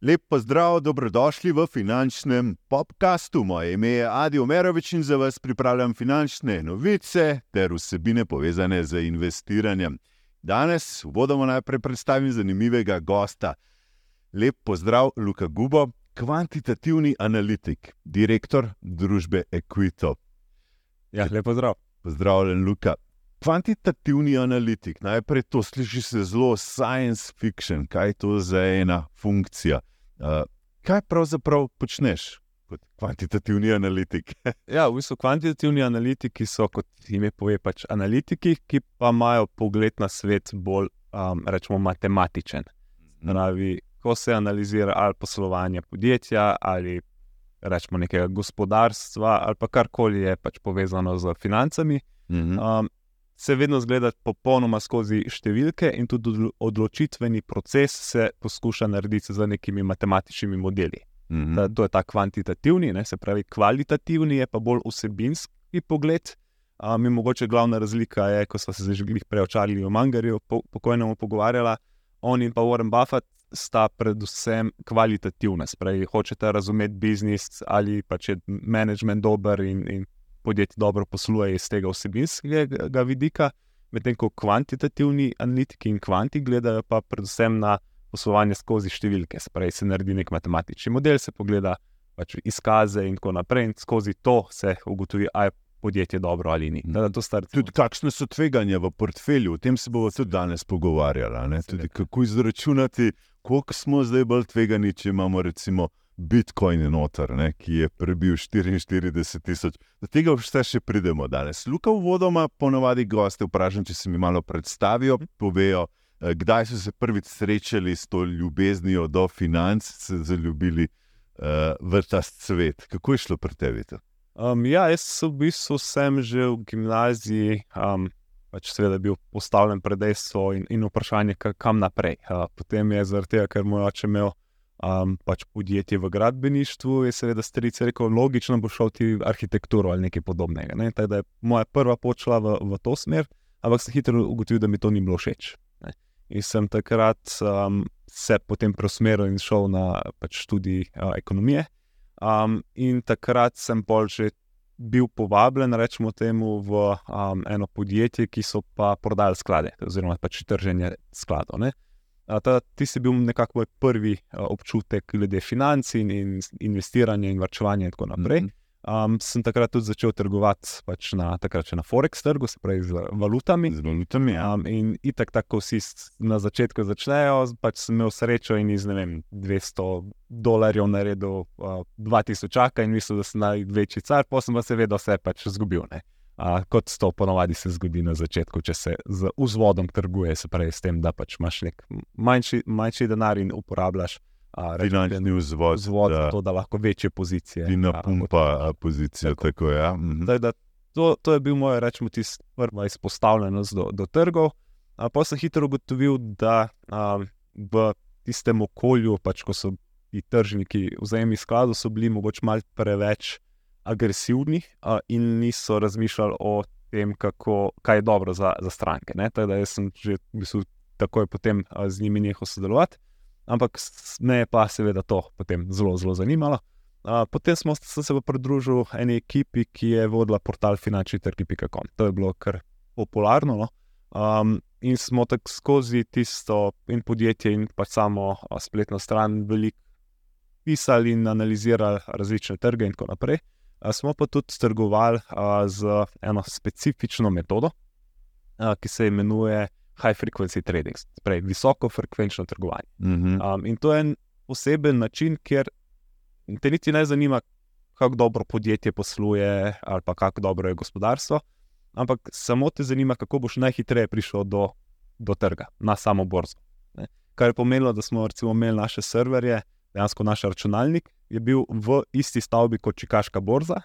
Lep pozdrav, dobrodošli v finančnem podkastu. Moje ime je Adi Omerovič in za vas pripravljam finančne novice ter vsebine povezane z investiranjem. Danes vodoma najprej predstavim zanimivega gosta. Lep pozdrav, Luka Gubo, kvantitativni analitik, direktor družbe Equito. Ja, lepo zdrav. Pozdravljen, Luka. Kvantitativni analitik, najprej to sliši se zelo science fiction, kaj je to za ena funkcija. Uh, kaj pravzaprav počneš kot kvantitativni analitik? ja, v bistvu kvantitativni analitiki so, kot ime pove, pač analitiki, ki pa imajo pogled na svet bolj, um, rečemo, matematičen. Pravi, ko se analizira ali poslovanje podjetja ali rečemo nekega gospodarstva ali pa karkoli je pač povezano z financami. Um, se vedno zgleda popolnoma skozi številke, in tudi odločitveni proces se poskuša narediti z nekimi matematičnimi modeli. Mm -hmm. da, to je ta kvantitativni, ne, se pravi, kvalitativni je pa bolj vsebinski pogled. Um, in mogoče glavna razlika je, ko smo se že prej očarili o Mangarju, po, pokojnemu pogovarjala, on in pa Warren Buffett sta predvsem kvalitativna. Spravi, hočete razumeti biznis ali pa če je management dober in, in podjetje dobro posluje iz tega vsebinskega vidika, medtem ko kvantitativni analitiki in kvanti gledajo pa predvsem na poslovanje skozi številke. Spravi, se naredi nek matematični model, se pogleda pač izkaze in tako naprej, in skozi to se ugotovi, ali je podjetje dobro ali ni. Da, da tudi kakšne so tveganja v portfelju, o tem se bomo tudi danes pogovarjali. Tudi, kako izračunati, koliko smo zdaj bolj tvegani, če imamo recimo Bitcoin noter, ne, ki je prebil 44 tisoč. Do tega vse še pridemo danes. Luka, uvodoma, ponovadi goste vprašam, če se mi malo predstavijo, povejo, eh, kdaj so se prvič srečali s to ljubeznijo do financ, se zaljubili uh, v ta svet. Kako je šlo pri tebi? Um, ja, jaz v bistvu sem že v gimnaziji. Um, Pač seveda je bil postavljen pred dejstvo in, in vprašanje, kam naprej. Uh, potem je zaradi tega, ker moj oče imel um, pač podjetje v gradbeništvu, je seveda stric rekel, logično bo šel ti arhitekturo ali nekaj podobnega. Ne? Tako da je moja prva počela v, v to smer, ampak sem hitro ugotovil, da mi to ni bilo všeč. Ne? In sem takrat um, se potem preusmeril in šel na pač študij uh, ekonomije. Um, in takrat sem pol že bil povabljen, rečemo temu, v um, eno podjetje, ki so pa prodali sklade, oziroma pač trženje skladov. Ta, ti si bil nekako moj prvi občutek glede financ in, in investiranja in vrčevanja in tako naprej. Mm -hmm. Um, sem takrat tudi začel trgovati pač na, na Forex trgu, se pravi z valutami. Z valutami ja. um, in tako, tako vsi na začetku začnejo, pač sem imel srečo in iz vem, 200 dolarjev naredil uh, 2000 in mislil, da sem največji car, pa sem pa seveda vse pač izgubil. Uh, kot to ponovadi se zgodi na začetku, če se z vzvodom trguje, se pravi s tem, da pač imaš nek manjši, manjši denar in uporabljaš. Finančni vzvod, vzvod da, to, da lahko večje pozicije. In na pumpa pozicijo. Tako. Tako, ja. mhm. da, da, to, to je bil moj, rečemo, tisti prva izpostavljenost do, do trgov. Pa sem hitro ugotovil, da a, v tistem okolju, pač, ko so ti tržniki vzajemni skladov, so bili mogoče malo preveč agresivni a, in niso razmišljali o tem, kako, kaj je dobro za, za stranke. Tako da sem že v bistvu, takoj potem a, z njimi nehal sodelovati. Ampak me je pa seveda to potem zelo, zelo zanimalo. Uh, potem smo, sem se pridružil eni ekipi, ki je vodila portal finančni.com. To je bilo kar popularno. No? Um, in smo tako skozi tisto in podjetje, in pa samo spletno stran, veliko pisali in analizirali različne trge, in tako naprej. Uh, smo pa tudi trgovali uh, z eno specifično metodo, uh, ki se imenuje high frequency trading, torej visoko frekvenčno trgovanje. Mm -hmm. um, in to je en poseben način, ker te niti ne zanima, kako dobro podjetje posluje ali pa kako dobro je gospodarstvo, ampak samo te zanima, kako boš najhitreje prišel do, do trga, na samo borzo. Ne? Kar je pomenilo, da smo recimo imeli naše serverje, dejansko naš računalnik je bil v isti stavbi kot Čikaška borza.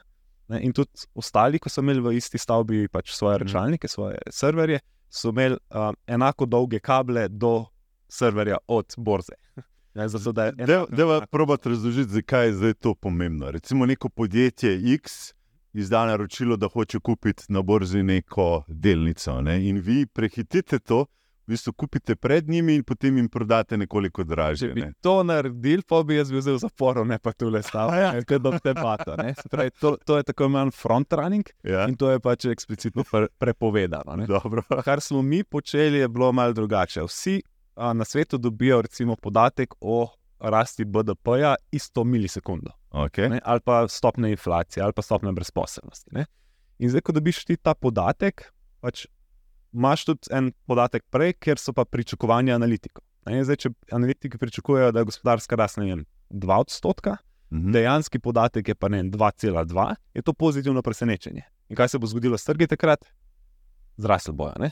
Ne? In tudi ostali, ko so imeli v isti stavbi pač svoje mhm. računalnike, svoje serverje, so imeli uh, enako dolge kable do serverja od borze. Ja, da je to. Probati razložiti, zakaj je zdaj to pomembno. Recimo neko podjetje X izda naročilo, da hoče kupiti na borzi neko delnico. Ne? In vi prehitite to, v bistvu kupite pred njimi in potem jim prodate nekoliko dražje. Če bi Ne? to naredili, pa bi jaz bil v zaporu, ne pa tu le stavil. Ja. Do debata, ne. Se pravi, to, to je tako imenovan frontrunning Ja, in to je pač eksplicitno pre, prepovedano. Kar smo mi počeli, je bilo malo drugače. Vsi a, na svetu dobijo recimo, podatek o rasti BDP-ja isto milisekundo. Okay. ne, ali pa stopne inflacije, ali pa stopne brezposelnosti. Ne. In zdaj, ko dobiš ti ta podatek, pač imaš tudi en podatek prej, ker so pa pričakovanja analitikov. Zdaj, če analitiki pričakujejo, da je gospodarska rast ne vem, 2 odstotka, Mhm. dejanski podatek je pa ne vem, 2,2, je to pozitivno presenečenje. In kaj se bo zgodilo s trgi takrat? Zrasli bojo. Ne.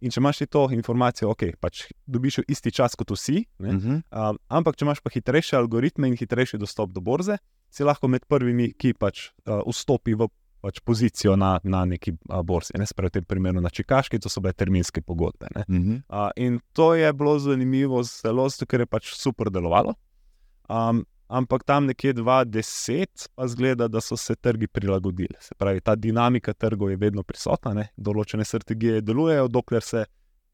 In če imaš to informacijo, ok, pač dobiš jo isti čas kot vsi, ne, Mhm. Um, ampak, če imaš pa hitrejše algoritme in hitrejši dostop do borze, si lahko med prvimi, ki pač uh, vstopi v pač pozicijo na, na neki uh, borzi. Ne sprejme v tem primeru na Čikaški, to so bile terminske pogodbe. ne. Mhm. Uh, in to je bilo zanimivo, zelo zato, ker je pač super delovalo. Um, ampak tam nekje 2010 pa zgleda, da so se trgi prilagodili. Se pravi, ta dinamika trgov je vedno prisotna, ne? določene strategije delujejo, dokler se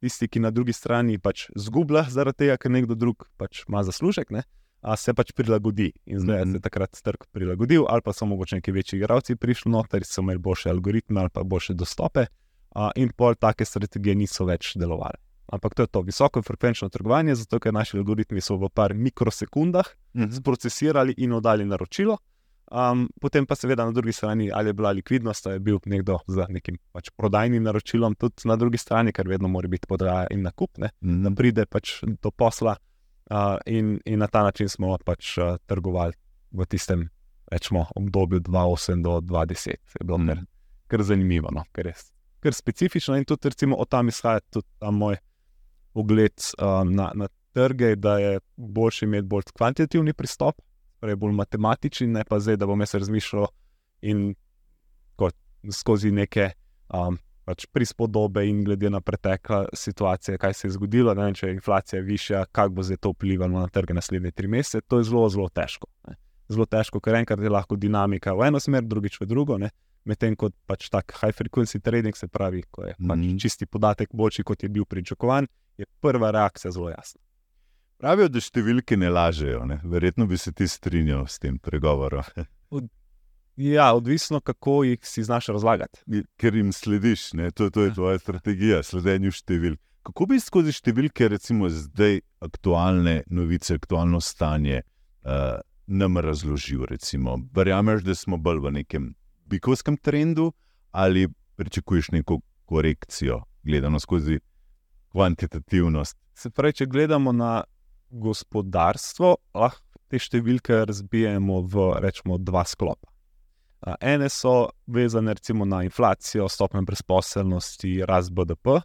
tisti, ki na drugi strani pač zgublja zaradi tega, ker nekdo drug pač ima zaslužek, ne? A se pač prilagodi. In zdaj Mhm. se je takrat trg prilagodil, ali pa so mogoče neki večji igralci prišli noter, so imeli boljše algoritme ali pa boljše dostope, a, in pol take strategije niso več delovale. Ampak to je to visoko frekvenčno trgovanje, zato ker naši algoritmi so v par mikrosekundah Mhm. sprocesirali in oddali naročilo. Um, potem pa seveda na drugi strani, ali je bila likvidnost, ali je bil nekdo z nekim pač prodajnim naročilom, tudi na drugi strani, ker vedno mora biti podaja in nakup, ne, da Mhm. pride pač do posla. Uh, in, in na ta način smo pač uh, trgovali v tistem rečemo, obdobju 2008 do 2010. Je bilo Mhm. kar, kar zanimivo, no, ker je kar specifično in tudi recimo, od tam izhaja tudi ta moj pogled uh, na, na trge, da je boljše imeti bolj kvantitativni pristop, torej bolj matematičen, ne pa zdaj, da bom jaz razmišljal in kot skozi neke um, pač prispodobe in glede na pretekle situacije, kaj se je zgodilo. Ne če je inflacija višja, kako bo zdaj to vplivalo na trge naslednje tri mesece. To je zelo, zelo težko. Ne. Zelo težko, ker enkrat je lahko dinamika v eno smer, drugič v drugo. Ne. Medtem ko pač tak high frequency trading, se pravi, ko je pač Mhm. čisti podatek boljši, kot je bil pričakovan, je prva reakcija zelo jasna. Pravijo, da številke ne lažejo. Ne? Verjetno bi se ti strinjal s tem pregovorom. Ja, odvisno, kako jih si znaš razlagati. Ker jim slediš, ne? to, to je tvoja strategija, sledenju številk. Kako bi skozi številke, recimo zdaj, aktualne novice, aktualno stanje, uh, nam razložil? Recimo? Verjameš, da smo bolj v nekem bikovskem trendu ali pričakuješ neko korekcijo, gledano skozi kvantitativnost? Se pravi, če gledamo na gospodarstvo, lahko te številke razbijemo v rečemo, dva sklopa. Ene so vezane recimo na inflacijo, stopnjo brezposelnosti, rast BDP.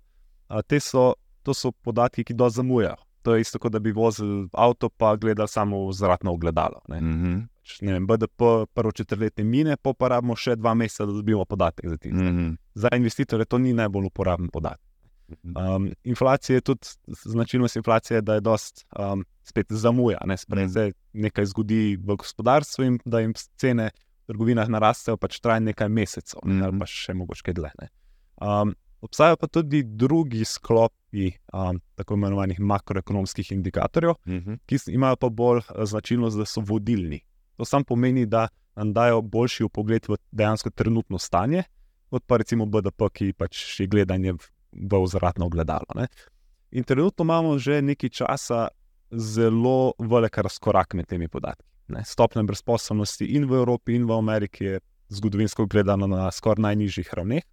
Te so, to so podatki, ki dosti zamujajo. To je isto, kot da bi vozili avto, pa gledali samo v zrakno ogledalo. Ne. Mhm. Pač, ne vem, BDP prvo četrtletje mine, pa pa rabimo še dva meseca, da dobimo podatek za ti. Mhm. Za investitorje to ni najbolj uporaben podatek. Um, inflacija je tudi značilnost inflacije, da je dost um, spet zamuja. Ne, Sprej, Mhm. zdaj nekaj zgodi v gospodarstvu in da jim cene trgovinah narastejo, pač traja nekaj mesecev, ne, ali Mhm. pa še mogoče dlje. Um, obstajajo pa tudi drugi sklopi um, tako imenovanih makroekonomskih indikatorjev, Mhm. ki s- imajo pa bolj eh, značilnost, da so vodilni. To samo pomeni, da nam dajo boljši pogled v dejansko trenutno stanje, kot pa recimo BDP, ki pač je gledanje v, v vzratno ogledalo. Ne. In trenutno imamo že nekaj časa zelo velik razkorak med temi podatki. Ne. Stopnja brezposobnosti in v Evropi, in v Ameriki je zgodovinsko gledano na skoraj najnižjih ravneh.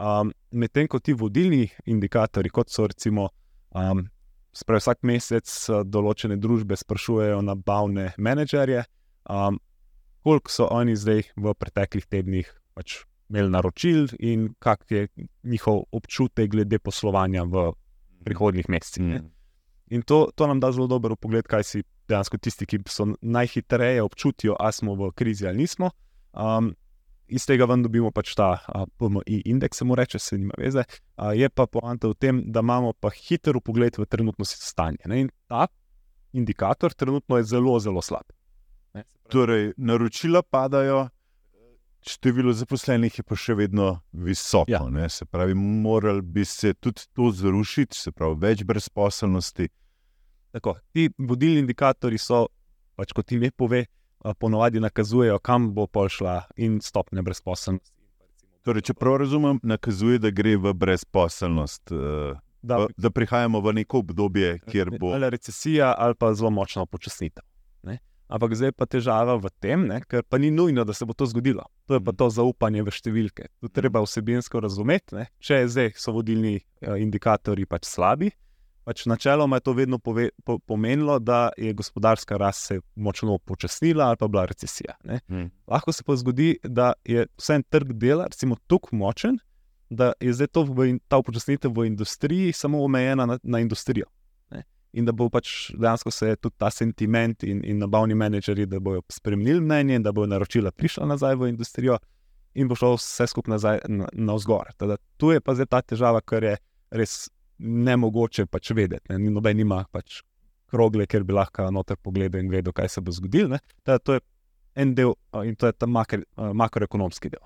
Um, Medtem ko ti vodilni indikatorji, kot so recimo um, Spravi, vsak mesec eh, določene družbe sprašujejo nabavne menedžerje, um, koliko so oni zdaj v preteklih tednih pač imeli naročil in kak je njihov občutek glede poslovanja v prihodnjih mesecih. ne. In to, to nam da zelo dober pogled, kaj si dejansko tisti, ki so najhitreje občutijo, ali smo v krizi ali nismo. Um, iz tega ven dobimo pač ta a, PMI indeks, se mu reče, se nima veze. A, je pa poanta v tem, da imamo pa hiter pogled v trenutno stanje. Ne? In ta indikator trenutno je zelo, zelo slab. Ne, Torej, naročila padajo, število zaposlenih je pa še vedno visoko. Ja. Ja. Se pravi, morali bi se tudi to zrušiti, se pravi, več brezposelnosti. Tako, ti vodilni indikatorji so, pač kot ime pove, a, ponovadi nakazujejo, kam bo pol šla in stopnja brezposelnosti. Torej, če prav razumem, nakazuje, da gre v brezposelnost, eh, Da, v- da prihajamo v neko obdobje, kjer bo. ali recesija, ali pa zelo močna upočasnitev. ne. Ampak zdaj je pa težava v tem, ne, ker pa ni nujno, da se bo to zgodilo. To je pa Mhm. to zaupanje v številke. To treba vsebinsko razumeti. Ne. Če zdaj so vodilni eh, indikatorji pač slabi, pač načeloma je to vedno pove, po, pomenilo, da je gospodarska rast se močno upočasnila ali pa bila recesija. Mhm. Lahko se pa zgodi, da je vsem trg dela, recimo, tako močen, da je zdaj to v, ta upočasnitev v industriji samo omejena na, na industrijo. Ne? In da bo pač dejansko se tudi ta sentiment in, in nabavni menedžerji, da bodo spremenili mnenje, in da bodo naročila prišla nazaj v industrijo in bo šlo vse skupaj nazaj na, na vzgor. Teda, tu je pa zdaj ta težava, ker je res nemogoče pač vedeti. Ne? Noben ima pač krogle, ker bi lahko noter pogledal in vedel, kaj se bo zgodilo. ne. Teda, to je en del in to je ta makro, makroekonomski del.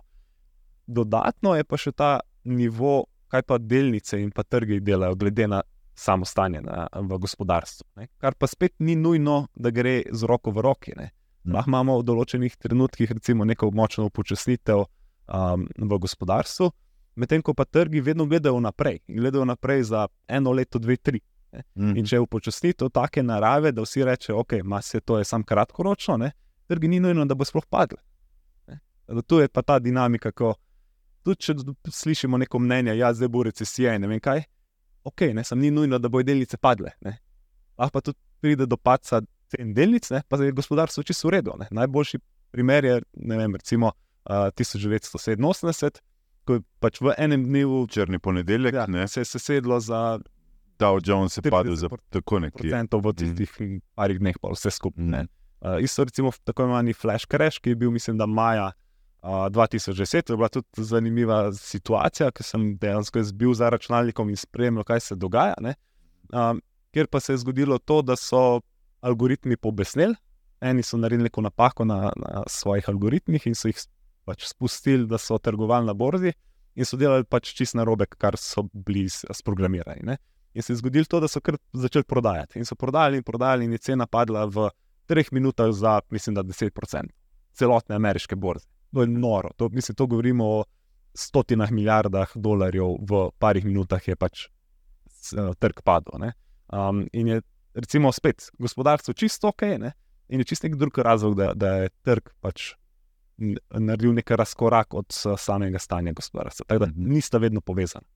Dodatno je pa še ta nivo, kaj pa delnice in pa trgi delajo, glede na samo stanje na, v gospodarstvu. Ne? Kar pa spet ni nujno, da gre z roko v roki. Ne? Lahko imamo v določenih trenutkih, recimo, neko močno upočasnitev um, v gospodarstvu, medtem ko pa trgi vedno gledajo naprej in gledajo naprej za eno leto, dve, tri. Mhm. In če je upočasnitev take narave, da vsi rečejo, ok, ma se to je samo kratkoročno, ne? trgi ni nujno, da bo sploh? Tako Tu je pa ta dinamika, ko tudi če slišimo neko mnenje, da zdaj bo recesija in ne vem kaj, ok, ne, sem ni nujno, da bodo delnice padle. Ne? Lahko pa tudi pride do padca cen delnic, ne? pa je gospodarstvo čisto v redu. Ne? Najboljši primer je, ne vem, recimo uh, 1987, ko je pač v enem dnevu Črni ponedeljek, ja, ja, se je sesedlo za Dow Jones je 40 padel za tako nekje. procentov v tistih mm. parih dneh, pa vse skupaj. Mhm. Uh, isto recimo tako imenovani flash crash, ki je bil, mislim, da maja uh, 2010, to je bila tudi zanimiva situacija, ker sem dejansko bil za računalnikom in spremljal, kaj se dogaja. ne. Um, ker pa se je zgodilo to, da so algoritmi pobesneli, eni so naredili neko napako na, na svojih algoritmih in so jih pač spustili, da so trgovali na borzi in so delali pač čist narobe, kar so bili sprogramirani. Ne. In se je zgodilo to, da so kar začeli prodajati. In so prodajali in prodajali, in je cena padla v treh minutah za, mislim, da 10% celotne ameriške borze. To je noro. To, mislim, to govorimo o stotinah milijardah dolarjev, v parih minutah je pač trg padel. Um, in je, recimo, spet gospodarstvo čisto ok, ne? in je čisto nek drug razlog, da, da je trg pač naredil nek razkorak od s- samega stanja gospodarstva. Tako da Mhm. nista vedno povezana.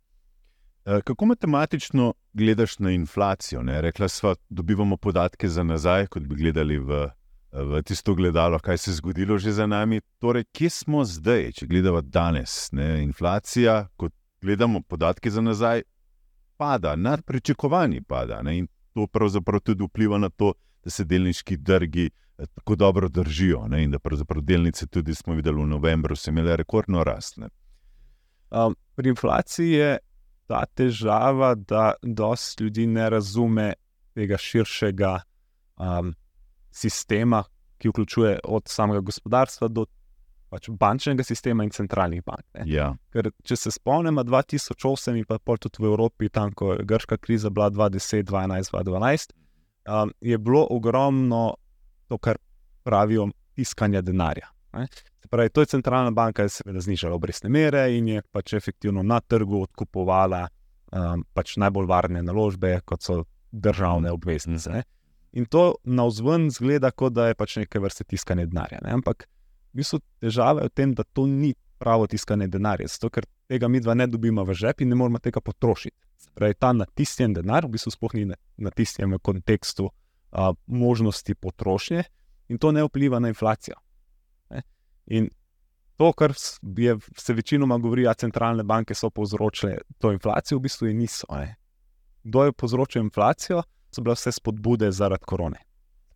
Eh, Kako matematično gledaš na inflacijo? Ne? Rekla sva, dobivamo podatke za nazaj, kot bi gledali v, v tisto gledalo, kaj se je zgodilo že za nami. Torej, kje smo zdaj, če gledamo danes? Ne? Inflacija, kot gledamo podatke za nazaj, pada, nad pričakovanji pada. Ne? In to pravzaprav tudi vpliva na to, da se delniški trgi eh, tako dobro držijo. Ne? In da pravzaprav delnice tudi smo videli v novembru, so imele rekordno rast. Ne? Um, pri inflaciji je ta težava, da dosti ljudi ne razume tega širšega um, sistema, ki vključuje od samega gospodarstva do pač bančnega sistema in centralnih bank. Ne. Ja. Ker, če se spomnimo, 2008 in pa tudi v Evropi, tam ko je grška kriza bila 2010, 2011, 2012, um, je bilo ogromno to, kar pravijo, iskanja denarja. Ne. Se pravi, to je centralna banka, je seveda znižala obrestne mere in je pač efektivno na trgu odkupovala um, pač najbolj varne naložbe, kot so državne obveznice. Ne. In to na vzven zgleda, kot da je pač neke vrste tiskanje denarja. Ne. Ampak v bistvu težava je v tem, da to ni pravo tiskanje denarja, zato ker tega mi dva ne dobimo v žep in ne moramo tega potrošiti. Pravi, ta natisnjen denar v bistvu sploh ni na- natisnjen v kontekstu a, možnosti potrošnje in to ne vpliva na inflacijo. Ne. In to, kar je, se večinoma govori, da centralne banke so povzročile to inflacijo, v bistvu je niso. Ne. Kdo je povzročil inflacijo, so bile vse spodbude zaradi korone.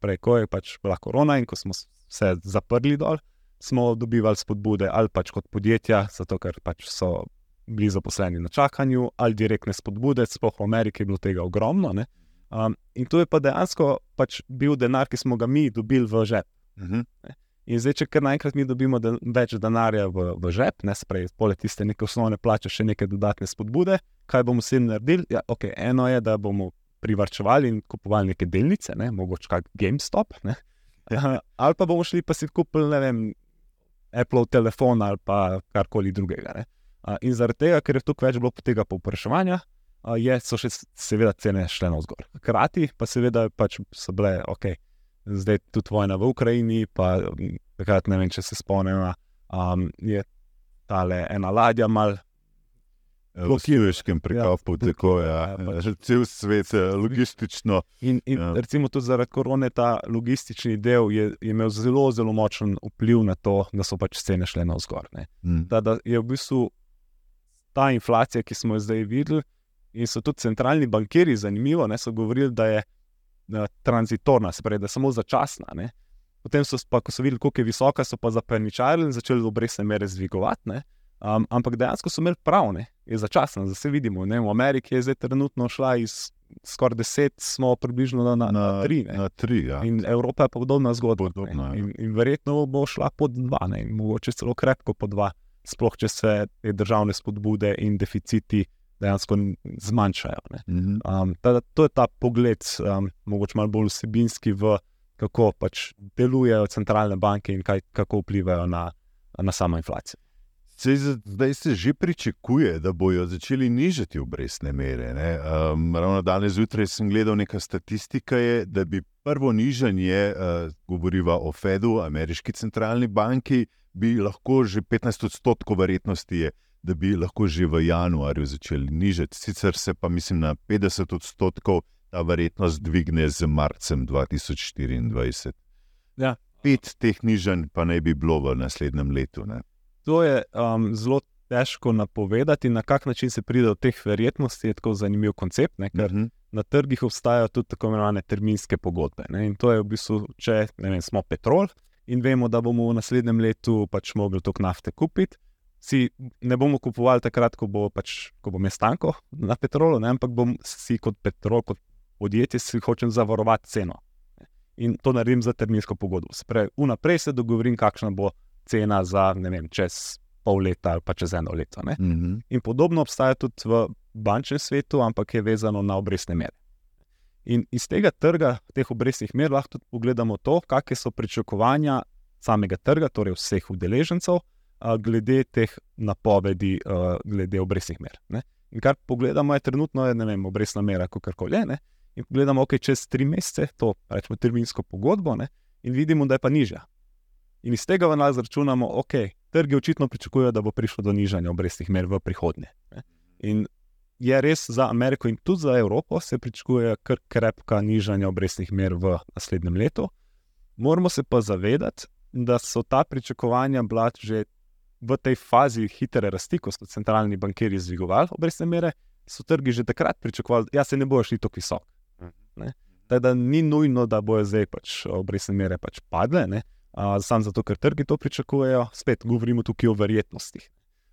Prej, ko je pač bila korona in ko smo se zaprli dol, smo dobivali spodbude ali pač kot podjetja, zato ker pač so bili zaposleni na čakanju, ali direktne spodbude, sploh v Ameriki je bilo tega ogromno. ne. Um, in to je pa dejansko pač bil denar, ki smo ga mi dobili v žep. Mhm. In zdaj, če kar naenkrat mi dobimo den, več denarja v, v žep, ne sprej, poleg tiste neke osnovne plače, še neke dodatne spodbude, kaj bomo s tem naredili? Ja, okay, eno je, da bomo privrčevali in kupovali neke delnice, ne, mogoče kak GameStop. Ne. Ja, ali pa bomo šli pa si kupili, ne vem, Apple telefon ali pa karkoli drugega. Ne. In zaradi tega, ker je tukaj več bilo tega povpraševanja, je, so še seveda cene šle navzgor. Hkrati pa seveda pač so bile, ok, zdaj tudi vojna v Ukrajini, pa takrat ne vem, če se spomnim, um, je tale ena ladja mal. V Kiveškem prekopu, ja, tako je. ja, pač. Cel svet je logistično. In, in Ja. recimo tudi zaradi korone ta logistični del je, je imel zelo, zelo močen vpliv na to, da so pač cene šle navzgor. ne. Mm. Da, da je v bistvu ta inflacija, ki smo jo zdaj videli, in so tudi centralni bankiri, zanimivo, ne, so govorili, da je da, tranzitorna, se pravi, da je samo začasna. Ne. Potem so, pa, ko so videli, kako je visoka, so pa zaprničarili in začeli obrestne mere zvigovati. ne. Um, ampak dejansko so imeli prav, ne, je začasna, zdaj vidimo. Ne. V Ameriki je zdaj trenutno šla iz skoraj 10, smo približno na, na, na 3. Ne. Na tri, ja. In Evropa je pa podobna zgodba. Podobna, ja. in, in verjetno bo šla pod dva, ne, in mogoče celo krepko pod dva, sploh če se te državne spodbude in deficiti dejansko zmanjšajo. ne. Mhm. Um, tada, to je ta pogled, um, mogoče malo bolj vsebinski, v kako pač delujejo centralne banke in kaj, kako vplivajo na, na samo inflacijo. Za- zdaj se že pričakuje, da bodo začeli nižati obrestne mere. ne. Um, ravno danes zjutraj sem gledal nekaj statistika, je, da bi prvo nižanje, uh, govoriva o Fedu, ameriški centralni banki, bi lahko že 15 odstotkov verjetnosti je, da bi lahko že v januarju začeli nižati. Sicer se pa mislim na 50 odstotkov ta verjetnost dvigne z marcem 2024. Ja. Pet teh nižanj pa naj bi bilo v naslednjem letu. Ne. To je um, zelo težko napovedati, na kak način se pride do teh verjetnosti. Je tako zanimiv koncept, ne, ker Mhm. na trgih obstajajo tudi tako imenovane terminske pogodbe. Ne? In to je v bistvu, če ne vem, smo petrol in vemo, da bomo v naslednjem letu pač mogli toliko nafte kupiti. Si ne bomo kupovali takrat, ko bo, pač, ko bo mestanko na petrolu, ne? ampak bom si kot petrol, kot podjetje, si hočem zavarovati ceno. In to naredim za terminsko pogodbo. Se pravi, vnaprej se dogovorim, kakšna bo cena za ne vem, čez pol leta ali pa čez eno leto. Ne? Mhm. In podobno obstaja tudi v bančnem svetu, ampak je vezano na obrestne mere. In iz tega trga, teh obrestnih mer, lahko tudi pogledamo to, kakšne so pričakovanja samega trga, torej vseh udeležencev, glede teh napovedi, glede obrestnih mer. Ne. In kar pogledamo, je trenutno je, vem, obrestna mera, kako koli je. Ne. In pogledamo, ok, čez tri mesece, to rečemo terminsko pogodbo, ne, in vidimo, da je pa nižja. In iz tega v nas računamo, ok, trgi očitno pričakujejo, da bo prišlo do nižanja obrestnih mer v prihodnje. Ne. In je res za Ameriko in tudi za Evropo se pričakuje kar krepka nižanja obrestnih mer v naslednjem letu. Moramo se pa zavedati, da so ta pričakovanja bila že v tej fazi hitre rasti, ko so centralni bankiri zvigovali obrestne mere, so trgi že takrat pričakovali, da ja, se ne bojo šli tako visoko. Tako da ni nujno, da bojo zdaj pač obrestne mere pač padle, ne. Uh, samo zato, ker trgi to pričakujejo, spet govorimo tukaj o verjetnostih.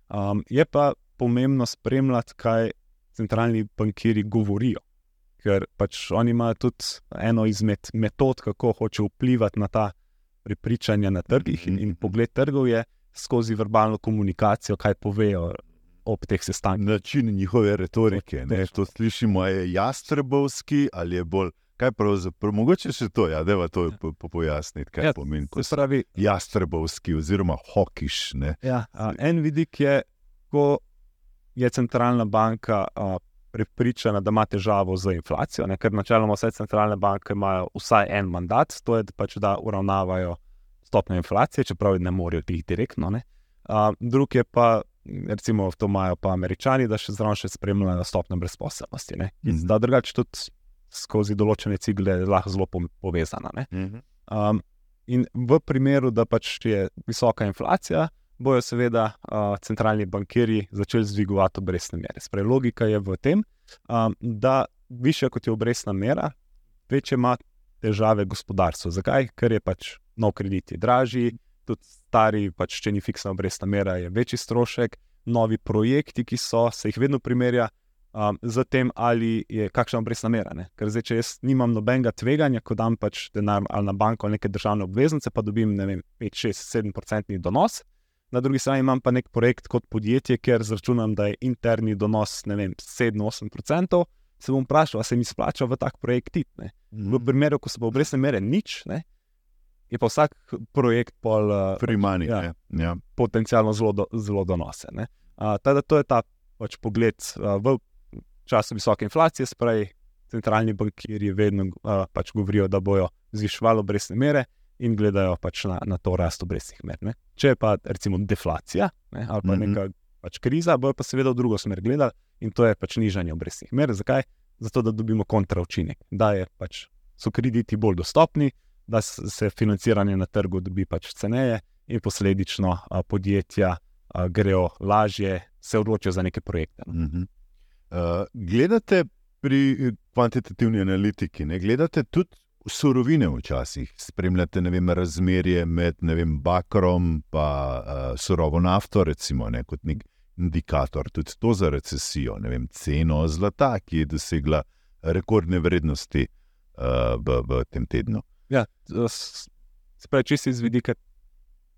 Um, je pa pomembno spremljati, kaj centralni bankiri govorijo. Ker pač oni imajo tudi eno izmed metod, kako hoče vplivati na ta prepričanja na trgih, in, in pogled trgov je skozi verbalno komunikacijo, kaj povejo ob teh sestankih. način njihove retorike. Ne? To slišimo, je jastrebovski ali je bolj. Kaj pravzaprav, mogoče še to, ja, da to po, po pojasniti, kaj Ja, ja, pomeni. ko Se pravi, Jastrebovski oziroma hokiš. Ne? ja, a, en vidik je, ko je centralna banka a, prepričana, da ima težavo z inflacijo, ne? ker načeloma vse centralne banke imajo vsaj en mandat, to je pač, da uravnavajo stopnjo inflacije, čeprav ne morejo tih direktno. ne. A, Drug je pa, recimo, to imajo pa američani, da še zraven še spremljajo stopnjo brezposelnosti. ne. In Mhm. da drugače tudi skozi določene cigle je lahko zelo povezana. ne. Um, in v primeru, da pač je visoka inflacija, bojo seveda uh, centralni bankirji začeli zvigovati obrestne mere. Sprej, logika je v tem, um, da više kot je obrestna mera, večje ima težave gospodarstvo. Zakaj? Ker je pač nov kredit je dražji, tudi stari, pač, če ni fiksna obrestna mera, je večji strošek, novi projekti, ki so, se jih vedno primerja. um, z tem, ali je kakšna obrestna mera. Ne? Ker zdaj, če jaz nimam nobenega tveganja, ko dam pač denar ali na banko ali neke državne obveznice, pa dobim 5, 6, 7% donos. Na drugi strani imam pa nek projekt kot podjetje, kjer zračunam, da je interni donos 7-8%. Se bom vprašal, ali se mi splača v tak projekt iti. Mm -hmm. V primeru, ko se bo obrestne mere nič, ne, je pa vsak projekt pol, Primani. Ja. Ja. Ja. potencialno zelo, do, zelo donosen. Teda to je ta pač pogled uh, v času visoke inflacije, spravi centralni bankirji vedno uh, pač govorijo, da bojo zviševali obrestne mere in gledajo pač na, na to rast obrestnih mer. Ne. Če je pa recimo deflacija ne, ali pa Mhm. neka pač kriza, bojo pa seveda v drugo smer gledali in to je pač nižanje obrestnih mer. Zakaj? Zato, da dobimo kontraučinek, da je pač, so krediti bolj dostopni, da se financiranje na trgu dobi pač ceneje in posledično a, podjetja a, grejo lažje, se odločijo za neke projekte. no. Mhm. Uh, gledate pri eh, kvantitativni analitiki, ne gledate tudi surovine včasih, spremljate vem, razmerje med vem, bakrom in uh, surovo nafto, recimo, ne, kot nek indikator, tudi to za recesijo, vem, ceno zlata, ki je dosegla rekordne vrednosti uh, v, v tem tednu. Ja, Spravi, če si iz vidika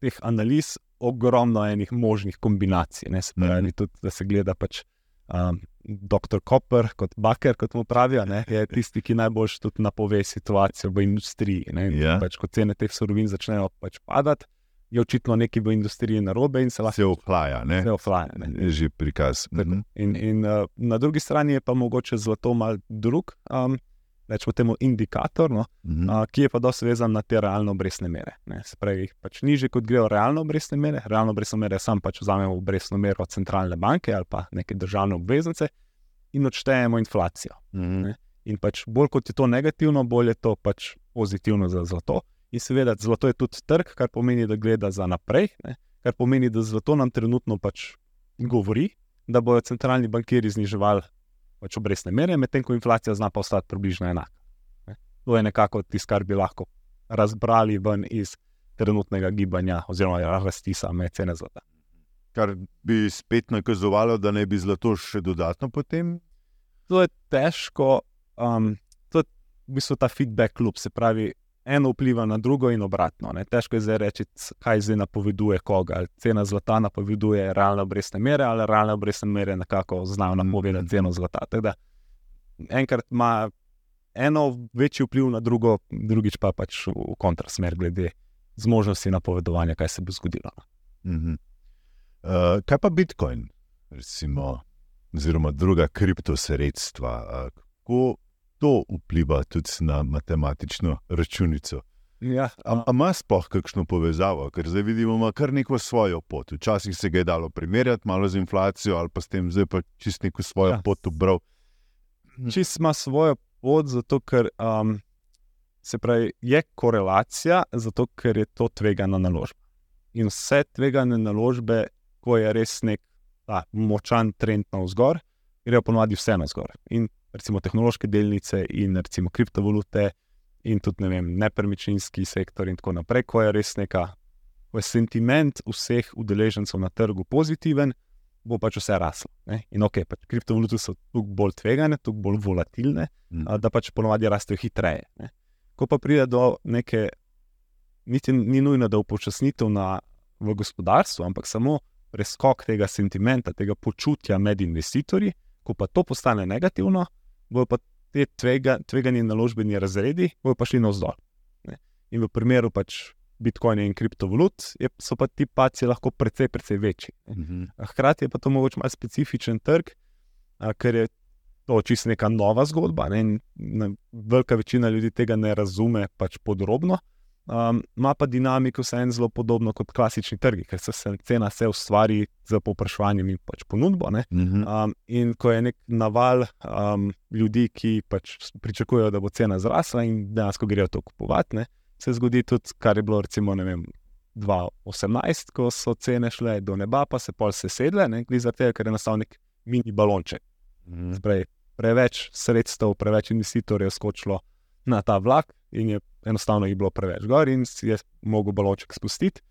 teh analiz, ogromno enih možnih kombinacij. Ne, se pravi, Mhm. tudi, da se gleda pač. Um, Dr. Koper, kot baker, kot mu pravijo, ne, je tisti, ki najbolj tudi napove situacijo v industriji. Ne, in Ja. pač, ko cene teh surovin začnejo pač padati, je očitno nekaj v industriji narobe in se lahko Se ohlaja, ne, vse oflaja. ne. je že prikaz. Mhm. In, in uh, na drugi strani je pa mogoče zlato mal drug, um, rečemo temu indikator, no, Mhm. uh, ki je pa dosti vezan na te realne obrestne mere. Ne. Se pravi, pač niže kot grejo realne obrestne mere, realne obrestne mere sam pač vzamemo obrestno mero centralne banke ali pa neke državne obveznice in odštejemo inflacijo. Mhm. In pač bolj kot je to negativno, bolj je to pač pozitivno za zlato. In seveda, zlato je tudi trg, kar pomeni, da gleda za naprej, ne? kar pomeni, da zlato nam trenutno pač govori, da bodo centralni bankiri zniževali pač obrestne mere, medtem ko inflacija zna pa ostati približno enaka. To je nekako tisto, kar bi lahko razbrali ven iz trenutnega gibanja oziroma rasti same cene zlata. Kar bi spet nakazovalo, da ne bi zlato še dodatno potem. To je težko, um, to je v bistvu ta feedback loop, se pravi, eno vpliva na drugo in obratno. Ne. Težko je zdaj reči, kaj zdaj napoveduje koga. Ali cena zlata napoveduje realne obrestne mere, ali realne obrestne mere nekako znajo napovedati ceno zlata. Tako da enkrat ima eno večji vpliv na drugo, drugič pa pač v kontrasmer, glede zmožnosti napovedovanja, kaj se bo zgodilo. Mhm. Uh, kaj pa Bitcoin, recimo, oziroma druga kriptosredstva? Uh, kako to vpliva tudi na matematično računico? Ja, A a ima sploh kakšno povezavo, ker zdaj vidimo, ima kar neko svojo pot. Včasih se ga je dalo primerjati malo z inflacijo, ali pa s tem, zdaj pa čist neko svojo Ja. pot ubral. čist ima svojo pot, zato ker um, se pravi, je korelacija, zato ker je to tvegana naložba. In vse tvegane naložbe, ko je res nek ta močan trend navzgor, grejo ponovadi vse navzgor. In recimo tehnološke delnice, in recimo kriptovalute, in tudi ne vem, nepremičninski sektor, in tako naprej, ko je res neka. Ko je sentiment vseh udeležencev na trgu pozitiven, bo pač vse raslo. Ne? In ok, pač kriptovalute so tukaj bolj tvegane, tukaj bolj volatilne, Mhm. a, da pač ponovadi rastejo hitreje. Ne? Ko pa pride do neke, niti ni nujno, da upočasnitev na, v gospodarstvu, ampak samo preskok tega sentimenta, tega počutja med investitorji, ko pa to postane negativno, bodo pa te tvega, tvegani naložbeni razredi bodo pa šli navzdol. Ne? In v primeru pač Bitcoina in kriptovalut je, so pa ti paci lahko precej, precej večji. ne. Mhm. A Hkrati je pa to mogoče malo specifičen trg, a, ker je to čisto neka nova zgodba. Ne, in, ne, velika večina ljudi tega ne razume pač podrobno. Um, ima pa dinamiko vseeno zelo podobno kot klasični trgi, ker se, se cena se ustvari z povpraševanjem in pač ponudbo. Ne. Mhm. Um, in ko je nek naval um, ljudi, ki pač pričakujejo, da bo cena zrasla in dejansko grejo to kupovati, ne, se zgodi tudi, kar je bilo recimo vem, 2018, ko so cene šle do neba, pa se pol sesedle, glede zaradi tega, ker je nastal nek mini balonček. Mhm. Sprej, preveč sredstev, preveč investitorjev je skočilo na ta vlak in je enostavno jih bilo preveč gor in si je mogel balonček spustiti.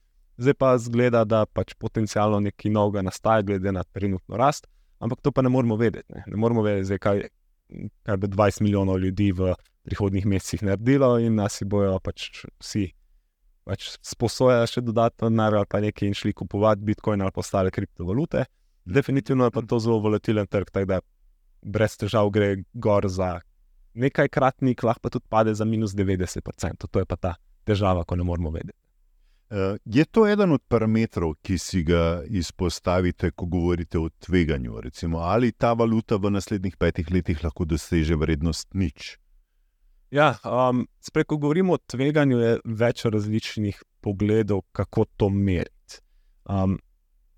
Zdaj pa zgleda, da pač potencialno nekaj novega nastaja, glede na trenutno rast. ampak to pa ne moramo vedeti. Ne, ne moramo vedeti, zdaj, kaj, kaj bo 20 milijonov ljudi v prihodnih mesecih naredilo in nas bojo pač vsi pač sposojali še dodatno denar ali pa nekaj in šli kupovati Bitcoin ali pa ostale kriptovalute. Definitivno je pa to zelo volatilen trg, tako da brez težav gre gor za nekajkratnik, lahko pa tudi pade za minus 90%. To je pa ta težava, ko ne moramo vedeti. Uh, je to eden od parametrov, ki si ga izpostavite, ko govorite o tveganju? Recimo, ali ta valuta v naslednjih petih letih lahko doseže vrednost nič? Ja, um, sprej, ko govorimo o tveganju, je več različnih pogledov, kako to meriti. Um,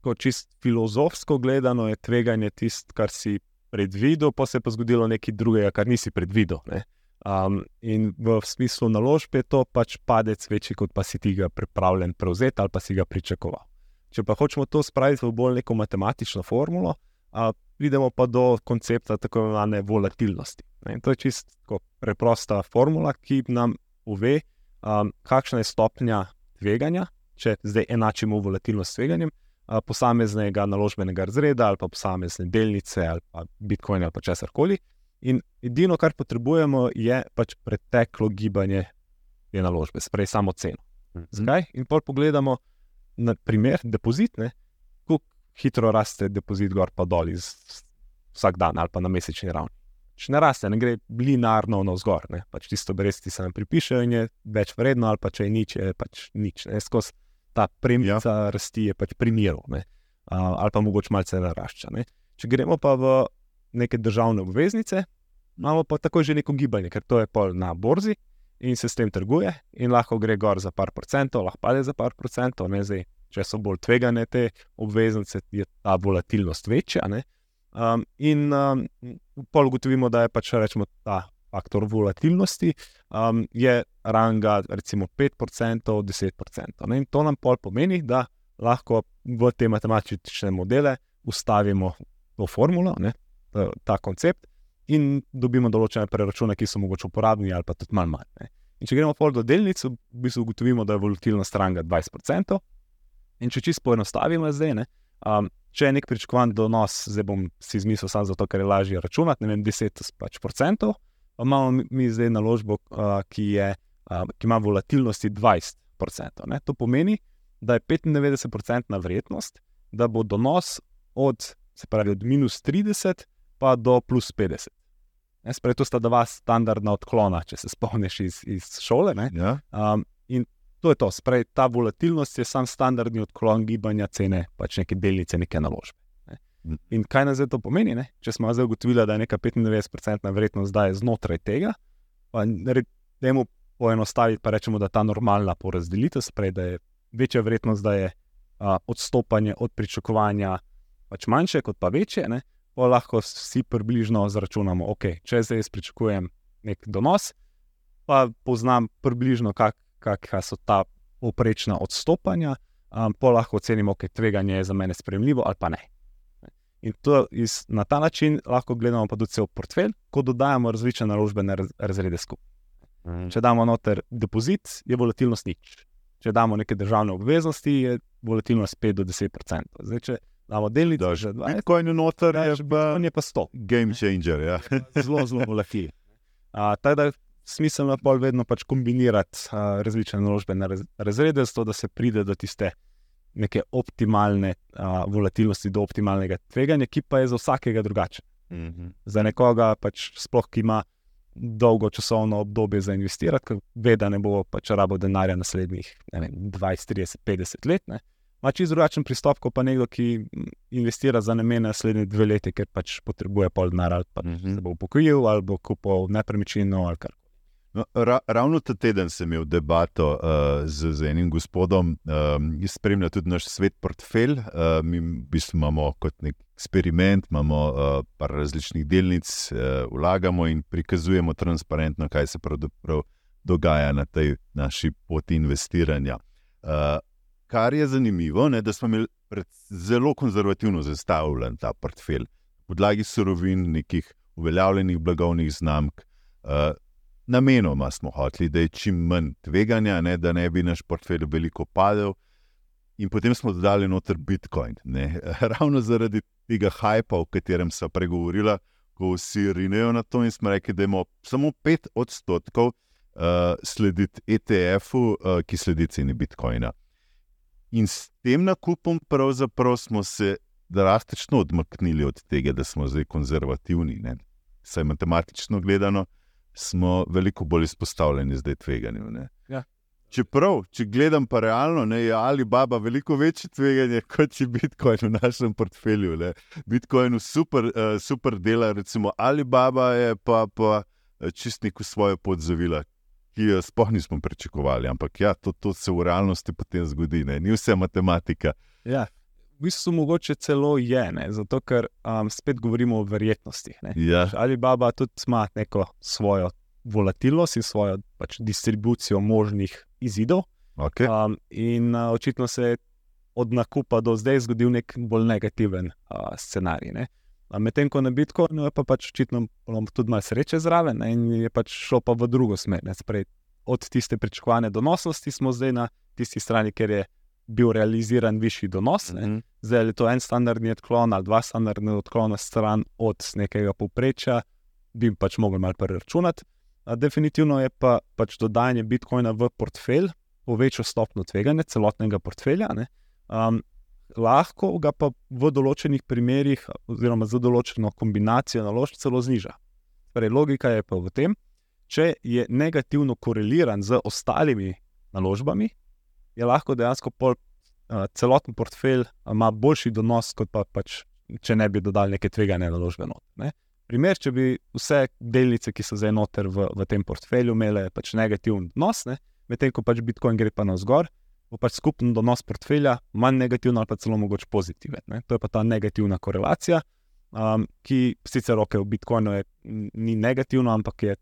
ko čist filozofsko gledano, je tveganje tisto, kar si predvidel, pa se je pa zgodilo nekaj drugega, kar nisi predvidel. Ne? Um, in v smislu naložbe je to pač padec večji, kot pa si ti ga pripravljen prevzeti ali pa si ga pričakoval. Če pa hočemo to spraviti v bolj neko matematično formulo, uh, pridemo pa do koncepta tako imenovane volatilnosti. Ne? In to je čisto preprosta formula, ki nam pove, um, kakšna je stopnja tveganja, če zdaj enačimo volatilnost s tveganjem, posameznega naložbenega razreda ali pa posamezne delnice ali pa Bitcoin ali pa česar koli. In edino, kar potrebujemo, je pač preteklo gibanje te naložbe, sprej samo ceno. Mhm. Zakaj? In pol pogledamo na primer depozitne, kako hitro raste depozit gor pa dol iz vsak dan ali pa na mesečni ravni. Če ne raste, ne gre linearno navzgor, pač tisto bresti se nam pripišejo in je več vredno, ali pa če je nič, je pač nič. Skozi ta premija ja. rasti je pač primerov, uh, ali pa mogoče malce narašča. Ne. Če gremo pa v neke državne obveznice, imamo pa tako že neko gibanje, ker to je pol na borzi in se s tem trguje, in lahko gre gor za par procentov, lahko pade za par procentov. Ne, zdaj, če so bolj tvegane te obveznice, je ta volatilnost večja. Um, in um, pol ugotovimo, da je pač rečemo, ta faktor volatilnosti, um, je ranga recimo 5%, 10%. Ne? In to nam pol pomeni, da lahko v te matematične modele ustavimo to formulo, ne? ta koncept, in dobimo določene preračune, ki so mogoče uporabni ali pa tudi manj manj. In če gremo pol do delnic, v bistvu ugotovimo, da je volatilnost ranga 20%. In če čisto poenostavimo zdaj, ne, um, če je nek pričakovan donos, zdaj bom si izmislil samo zato, ker je lažje računati, ne vem, 10 pač procentov imamo mi zdaj naložbo, ki, je, ki ima volatilnosti 20%. Ne? To pomeni, da je 95% vrednost, da bo donos od, pravi, od minus 30 pa do plus 50. Sprej, to sta dva standardna odklona, če se spomniš iz, iz šole. Ja. Um, in to je to. Sprej, ta volatilnost je sam standardni odklon gibanja cene, pač neke delnice, neke naložbe. In kaj nas to pomeni? Ne? Če smo zdaj ugotovili, da je neka 95-odstotna vrednost zdaj znotraj tega, pa da mu poenostaviti, pa rečemo, da je ta normalna porazdelitev, sprej, da je večja vrednost, da je a, odstopanje od pričakovanja pač manjše, kot pa večje, ne? pa lahko vsi približno zračunamo, ok, če zdaj jaz pričakujem nek donos, pa poznam približno, kakšna kak so ta oprečna odstopanja, pa lahko ocenimo, ok, tveganje je za mene sprejemljivo ali pa ne. In iz, na ta način lahko gledamo pa tudi cel portfelj, ko dodajamo različne naložbene razrede skupaj. Mm. Če damo noter depozit, je volatilnost nič. Če damo neke državne obveznosti, je volatilnost 5 do 10%. Zdaj, če damo delnice, da že 20, ko je noter, je, ba, je pa 100. Game changer. Ja. zelo, zelo volatilno. Tako da je smiselno bolj vedno pač kombinirati a, različne naložbene razrede, zato da se pride do tiste neke optimalne uh, volatilnosti, do optimalnega tveganja, ki pa je za vsakega drugačen. Mm -hmm. Za nekoga, pač sploh, ki ima dolgo časovno obdobje za investirati, ve, da ne bo pač rabo denarja naslednjih vem, 20, 30, 50 let. Ne? Ma čisto drugačen pristop, kot pa nekdo, ki investira za namene naslednje dve leti, ker pač potrebuje pol denarja, ali pa mm -hmm. se bo upokojil, ali bo kupil nepremičnino ali kar No, ra, ravno ta teden sem imel debato uh, z, z enim gospodom, ki uh, spremlja tudi naš svet portfelj. Uh, mi v bistvu imamo kot nek eksperiment, imamo uh, par različnih delnic, uh, vlagamo in prikazujemo transparentno, kaj se pravzaprav dogaja na tej naši poti investiranja. Uh, kar je zanimivo, je, da smo imeli zelo konzervativno zastavljen ta portfelj, podlagi surovin, nekih uveljavljenih blagovnih znamk. Uh, namenoma smo hoteli, da je čim manj tveganja, ne, da ne bi naš portfelj veliko padel. In potem smo dodali noter Bitcoin. Ne. Ravno zaradi tega hajpa, o katerem sem pregovorila, ko vsi rinejo na to in smo rekli, da imamo samo 5 odstotkov uh, slediti ETF-u, uh, ki sledi ceni Bitcoina. In s tem nakupom pravzaprav smo se drastično odmaknili od tega, da smo zdaj konzervativni. Ne? Saj matematično gledano, smo veliko bolj izpostavljeni zdaj tveganju. Ja. Čeprav, če gledam pa realno, ne, je Alibaba veliko večje tveganje kot je Bitcoin v našem portfelju. Ne. Bitcoin super, uh, super dela, recimo Alibaba je pa, pa čist neko svojo podzavila, ki jo sploh nismo pričakovali. Ampak ja, to, to se v realnosti potem zgodi, ne. ni vse matematika. Ja. V bistvu mogoče celo je, ne? zato ker um, spet govorimo o verjetnostih. Ja. Alibaba tudi ima neko svojo volatilnost in svojo pač, distribucijo možnih izidov. Okay. Um, in uh, očitno se je od nakupa do zdaj zgodil nek bolj negativen uh, scenarij. Ne? Medtem ko na Bitcoinu je pa pač očitno tudi malo sreče zraven ne? in je pač šlo pa v drugo smer. Sprej, od tiste pričakovane donosnosti smo zdaj na tisti strani, ker je bil realiziran višji donos. Mm -hmm. Zdaj je to en standardni odklon ali dva standardni odklona stran od nekega povprečja, bi pač mogli malo preračunati. Definitivno je pa pač dodajanje Bitcoina v portfelj povečalo stopno tveganja celotnega portfelja. Um, lahko ga pa v določenih primerjih, oziroma za določeno kombinacijo naložb, celo zniža. Torej, logika je pa v tem, če je negativno koreliran z ostalimi naložbami, je lahko dejansko pol, uh, celoten portfelj ima boljši donos, kot pa pač, če ne bi dodali neke tvegane naložbe. Ne? Primer, če bi vse delnice, ki so zdaj noter v, v tem portfelju, imele pač negativen odnos, ne? medtem ko pač Bitcoin gre pa navzgor, bo pač skupen donos portfelja manj negativen ali pa celo mogoče pozitiven. Ne? To je pa ta negativna korelacija, um, ki sicer roke v Bitcoinu je, ni negativna, ampak je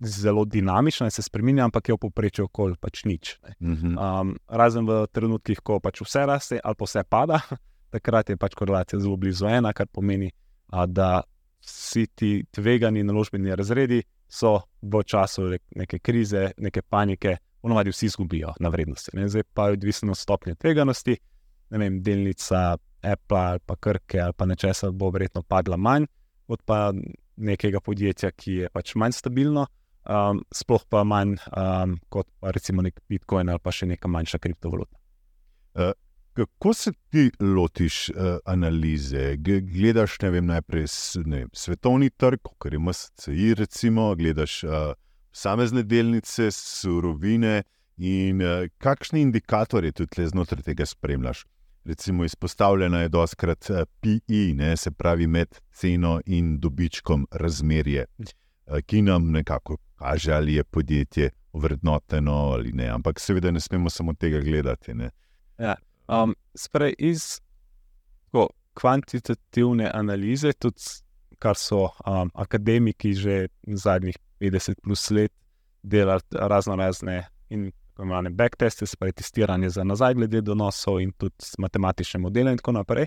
zelo dinamična in se spremenja, ampak je v povprečju okoli pač nič. Um, razen v trenutkih, ko pač vse raste ali pa vse pada, takrat je pač korelacija zelo blizu ena, kar pomeni, a, da vsi ti tvegani naložbeni razredi so v času neke krize, neke panike, ponovadi vsi izgubijo na vrednosti. Ne? Zdaj pa je odvisno od stopnje tveganosti. Ne vem, delnica Apple ali pa Krke ali pa nečesa bo verjetno padla manj, kot pa nekega podjetja, ki je pač manj stabilno, um, sploh pa manj um, kot pa recimo nek Bitcoin ali pa še neka manjša kriptovaluta. Uh. Kako se ti lotiš uh, analize? Gledaš ne vem, najprej ne vem, svetovni trg, kot je MSCI, recimo, gledaš uh, samezne delnice, surovine in uh, kakšni indikatorji tudi znotraj tega spremljaš. Recimo, izpostavljena je doskrat PI, ne, se pravi med ceno in dobičkom razmerje, uh, ki nam nekako kaže, ali je podjetje vrednoteno ali ne. Ampak seveda ne smemo samo tega gledati. Ja. Um, Sprej iz tako, kvantitativne analize, tudi kar so um, akademiki že zadnjih 50 plus let delali razno razne in tako imenovane backteste, sprej testiranje za nazaj, glede donosov in tudi matematične modele in tako naprej.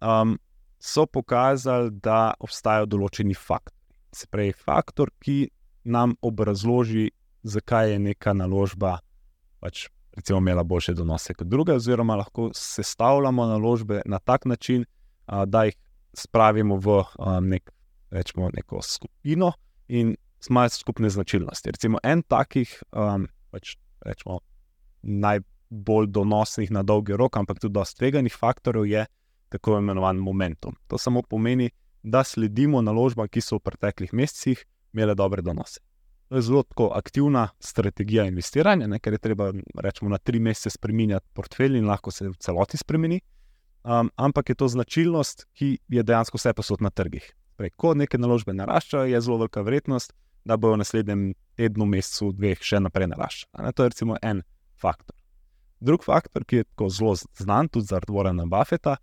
Um, so pokazali, da obstajajo določeni faktori. Se pravi, faktor, ki nam obrazloži, zakaj je neka naložba pač recimo, imela boljše donose kot druge, oziroma lahko sestavljamo naložbe na tak način, a, da jih spravimo v a, nek, rečemo, neko skupino in imajo skupne značilnosti. Recimo, en takih, a, pač, rečemo, najbolj donosnih na dolgi rok, ampak tudi dosti tveganih faktorjev je tako imenovan momentum. To samo pomeni, da sledimo naložbam, ki so v preteklih mesecih imele dobre donose. To je zelo aktivna strategija investiranja, ne, ker je treba rečemo, na tri mesece spremenjati portfelj in lahko se v celoti spremeni. Um, ampak je to značilnost, ki je dejansko vse posod na trgih. Prej, ko neke naložbe naraščajo, je zelo velika verjetnost, da bojo v naslednjem tednu, mesecu, dveh še naprej naraščali. To je recimo en faktor. Drug faktor, ki je tako zelo znan tudi zaradi Warrena Buffeta,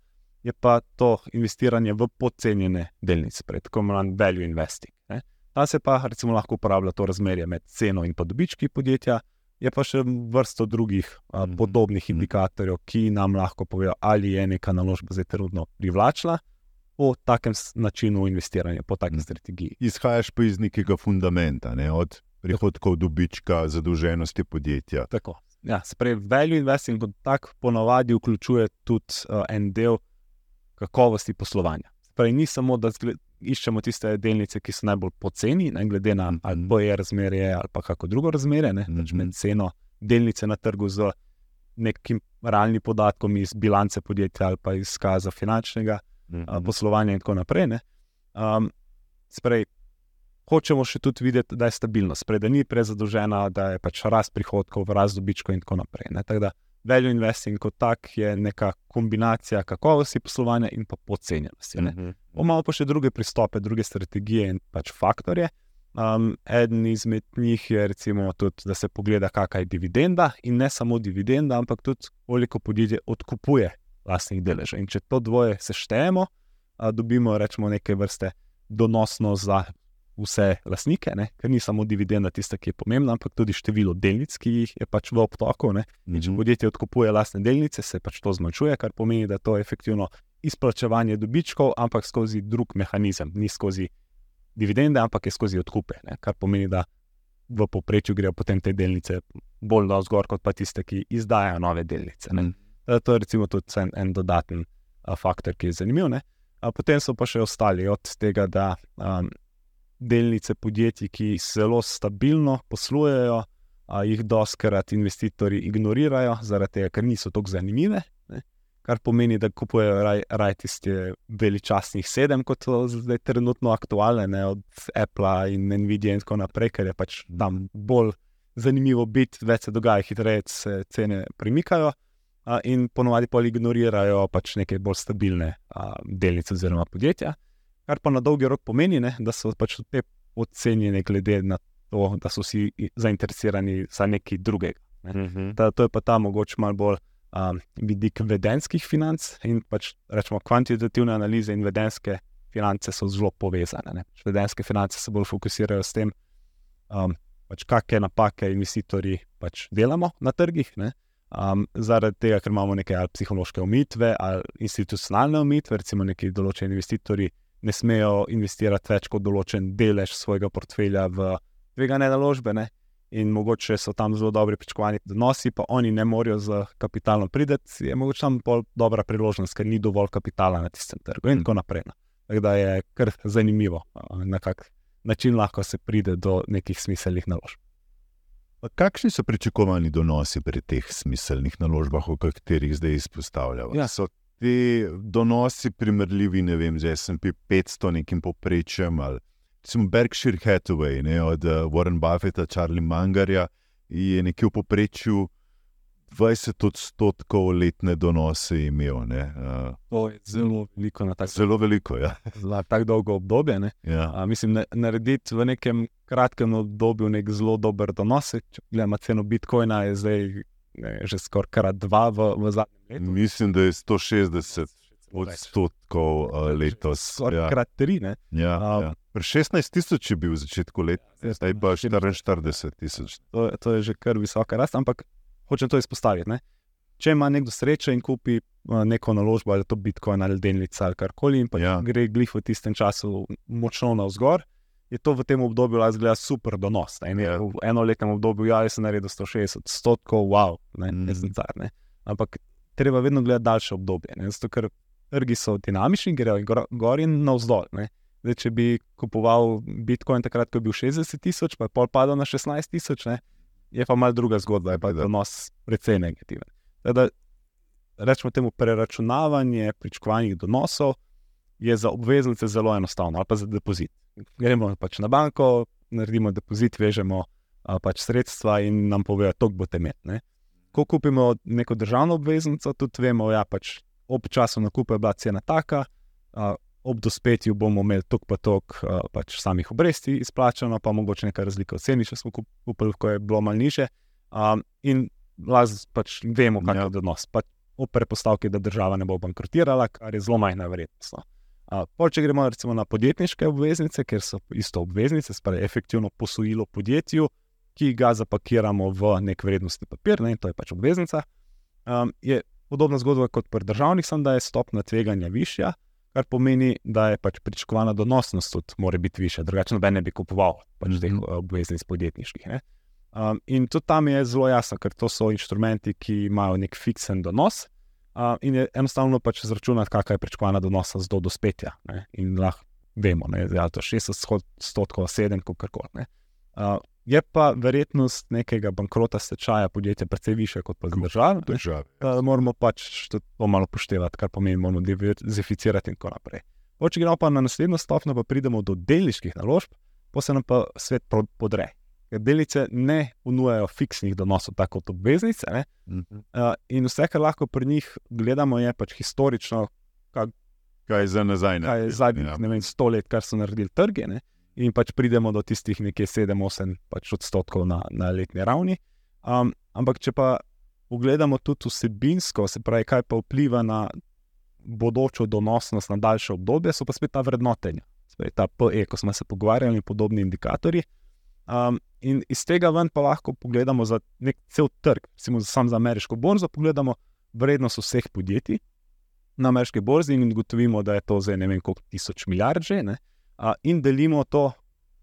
je pa to investiranje v podcenjene delnice, tako imenovan value investing. Ne. Ta se pa recimo, lahko uporablja to razmerje med ceno in dobički podjetja, je pa še vrsto drugih a, mhm. podobnih mhm. indikatorjev, ki nam lahko povejo, ali je neka naložba zdaj trenutno privlačna po takem načinu investiranja, po takem mhm. strategiji. Izhajaš pa iz nekega fundamenta, ne? od prihodkov dobička, zadolženosti podjetja. Tako. Ja, Sprej, value investing kot tak ponovadi vključuje tudi uh, en del kakovosti poslovanja. Pravi, ni samo, da iščemo tiste delnice, ki so najbolj poceni, ne glede na Mhm. ali bo je razmerje ali pa kako drugo razmerje, ne pač Mhm. med ceno delnice na trgu z nekim realnim podatkom iz bilance podjetja ali pa iz kaza finančnega Mhm. a, poslovanja in tako naprej. ne. Um, sprej, hočemo še tudi videti, da je stabilnost, sprej, da ni prezadolžena, da je pač rast prihodkov, rast dobičkov in tako naprej. Ne. Tako da value investing kot tak je neka kombinacija kakovosti poslovanja in pa podcenjenosti. ne. Mhm. Imamo pa še druge pristope, druge strategije in pač faktorje. Um, eden izmed njih je recimo tudi, da se pogleda, kakšna je dividenda in ne samo dividenda, ampak tudi koliko podjetje odkupuje lastnih deležev. In če to dvoje seštejemo, a, dobimo rečemo neke vrste donosno za vse lastnike, ne? ker ni samo dividenda tista, ki je pomembna, ampak tudi število delnic, ki jih je pač v obtoku. Ne? In če Mhm. podjetje odkupuje lastne delnice, se pač to zmanjšuje, kar pomeni, da je to efektivno izplačevanje dobičkov, ampak skozi drug mehanizem, ni skozi dividende, ampak je skozi odkupe. Ne? Kar pomeni, da v povprečju grejo potem te delnice bolj navzgor, kot pa tiste, ki izdajajo nove delnice. Ne? Mhm. Eh, To je recimo tudi en, en dodaten a, faktor, ki je zanimiv. ne. A, potem so pa še ostali od tega, da um, delnice podjetij, ki zelo stabilno poslujejo, a jih doskrat investitorji ignorirajo, zaradi tega, ker niso tako zanimive. Ne? Kar pomeni, da kupujejo raj, raj tiste veličastnih sedem, kot so zdaj trenutno aktualne, ne? od Apple in Nvidia in tako naprej, ker je pač tam bolj zanimivo biti, več se dogaja, hitreje se cene premikajo. In ponovadi pa ignorirajo pač neke bolj stabilne a, delnice oziroma podjetja, kar pa na dolgi rok pomeni, ne, da so pač te ocenjene, glede na to, da so vsi zainteresirani za nekaj drugega. Mhm. Ta, to je pa ta mogoče malo bolj um, vidik vedenskih financ in pač rečemo kvantitativne analize in vedenske finance so zelo povezane. Ne. Pač Vedenske finance se bolj fokusirajo s tem, um, pač kakšne napake investitorji pač delamo na trgih. Ne. Um, zaradi tega, ker imamo neke ali psihološke omejitve ali institucionalne omejitve, recimo neki določeni investitorji ne smejo investirati več kot določen delež svojega portfelja v tvegane naložbe. Ne? In mogoče so tam zelo dobri pričakovani donosi, pa oni ne morejo z kapitalom priti, je mogoče tam bolj dobra priložnost, ker ni dovolj kapitala na tistem trgu in tako naprej. no. Tako da je kar zanimivo, na kak način lahko se pride do nekih smiselnih naložb. Kakšni so pričakovani donosi pri teh smiselnih naložbah, o katerih zdaj izpostavljamo? Ja. So ti donosi primerljivi, ne vem, z SP 500, nekim povprečjem ali recimo Berkshire Hathaway, ne, od uh, Warren Buffetta, Charlie Mangarja, je nekje v povprečju 20 odstotkov letne donose imel. Ne, uh, To je zelo veliko na tako, zelo veliko. Ja. za tako dolgo obdobje. Ne? Ja. A, mislim, ne, narediti v nekem kratkem obdobju nek zelo dober donos. Če gledamo ceno Bitcoina, je zdaj ne, že skoraj krat dva v, v zadnjem letu. Mislim, da je 160 odstotkov uh, letos. Skoraj Ja. krat tri. Ne? Ja, A, ja. Pri 16 tisoč je bil v začetku leta, zdaj pa 44 tisoč. To, to je že kar visoka rast, ampak hočem to izpostaviti. Ne? Če ima nekdo srečo in kupi a, neko naložbo, ali to Bitcoin ali delnica ali karkoli, in pa Ja. ja. gre glih v tistem času močno navzgor, je to v tem obdobju lahko zgleda super donos. Ne? Ja. V enoletnem obdobju, ja, jaz sem naredil 160 odstotkov, wow, ne, mm. jaz sem car. Ne? Ampak treba vedno gledati daljše obdobje, ne? zato ker trgi so dinamični, grejo gor, gor in navzdol. Ne? Zdaj, če bi kupoval Bitcoin takrat, ko je bil 60 tisoč, pa je pol padel na 16 tisoč, je pa mal druga zgodba, je pa Seveda. donos precej negativen. Tako Da, rečemo temu, preračunavanje pričakovanih donosov je za obveznice zelo enostavno, ali pa za depozit. Gremo pač na banko, naredimo depozit, vežemo a, pač sredstva in nam povejo, koliko boste imeli. ne. Ko kupimo neko državno obveznico, tudi vemo, da ja, pač ob času nakupa je bila cena taka, a, ob dospetju bomo imeli tok pa tok a, pač samih obresti izplačano, pa mogoče nekaj razlike v ceni, če smo kup- kupili, ko je bilo malo niže. Um, in lahko pač vemo, kakšen Ja. je odnos. Pač ob predpostavki, da država ne bo bankrotirala, kar je zelo majhna verjetnost. no. Pol, če gremo recimo na podjetniške obveznice, ker so isto obveznice, spravi efektivno posojilo podjetju, ki ga zapakiramo v nek vrednostni papir, ne, in to je pač obveznica. Um, je podobna zgodba kot pri državnih, samo da je stopna tveganja višja, kar pomeni, da je pač pričakovana donosnost tudi mora biti višja, drugače noben ne bi kupoval pač teh Mhm. obveznic podjetniških. Ne. Um, in tudi tam je zelo jasno, ker to so inštrumenti, ki imajo nek fiksen donos. Uh, in je enostavno pač izračunati, kakšna je pričakovana donosnost do dospetja. Ne? In lahko vemo, da je to 60 odstotkov, 7 kar koli. Uh, je pa verjetnost nekega bankrota stečaja podjetja precej više kot pa država. Uh, moramo pač to malo poštevati, kar pomeni, moramo diversificirati in tako naprej. Če gremo pa na naslednjo stopnjo, pa pridemo do delniških naložb, pa se nam pa svet podre. Ker delnice ne ponujajo fiksnih donosov, tako kot obveznice. Uh -huh. uh, in vse, kar lahko pri njih gledamo, je pač historično, kak, kaj je za nazaj. Kaj je zadnjih ja. sto let, kar so naredili trge. Ne? In pač pridemo do tistih nekaj 7-8 pač odstotkov na, na letni ravni. Um, ampak, če pa pogledamo tudi vsebinsko, se pravi, kaj pa vpliva na bodočo donosnost na daljše obdobje, so pa spet ta vrednotenja, spet ta PE, ko smo se pogovarjali, in podobni indikatorji. Um, in iz tega ven pa lahko pogledamo za cel trg, recimo samo za ameriško borzo, pogledamo vrednost vseh podjetij na ameriški borzi in ugotovimo, da je to zdaj ne vem koliko tisoč milijard že. Ne? Uh, in delimo to,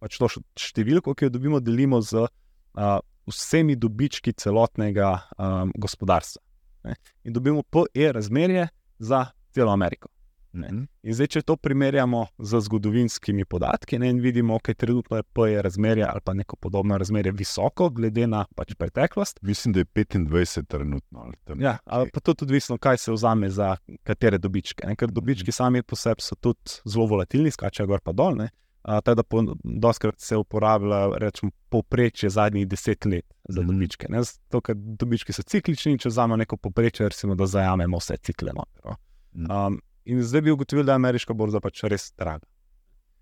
pač to številko, ki jo dobimo, delimo z uh, vsemi dobički celotnega um, gospodarstva. Ne? In dobimo PE razmerje za celo Ameriko. Ne. In zdaj, če to primerjamo z zgodovinskimi podatki, ne, in vidimo, da je trenutno PE razmerje ali pa neko podobno razmerje visoko, glede na pač preteklost. Mislim, da je 25 trenutno. Ja, ali pa tudi odvisno, kaj se vzame za katere dobičke. Ne, ker dobički mm. sami po sebi so tudi zelo volatilni, skačejo gor pa dol. Ne. Tako da doskrat se uporablja rečemo, povprečje zadnjih deset let za mm. dobičke. Zato, ker dobički so ciklični, če vzamemo neko povprečje, recimo, da zajamemo vse cikle. No. Um, in zdaj bi ugotovili, da je ameriška borza pač res draga.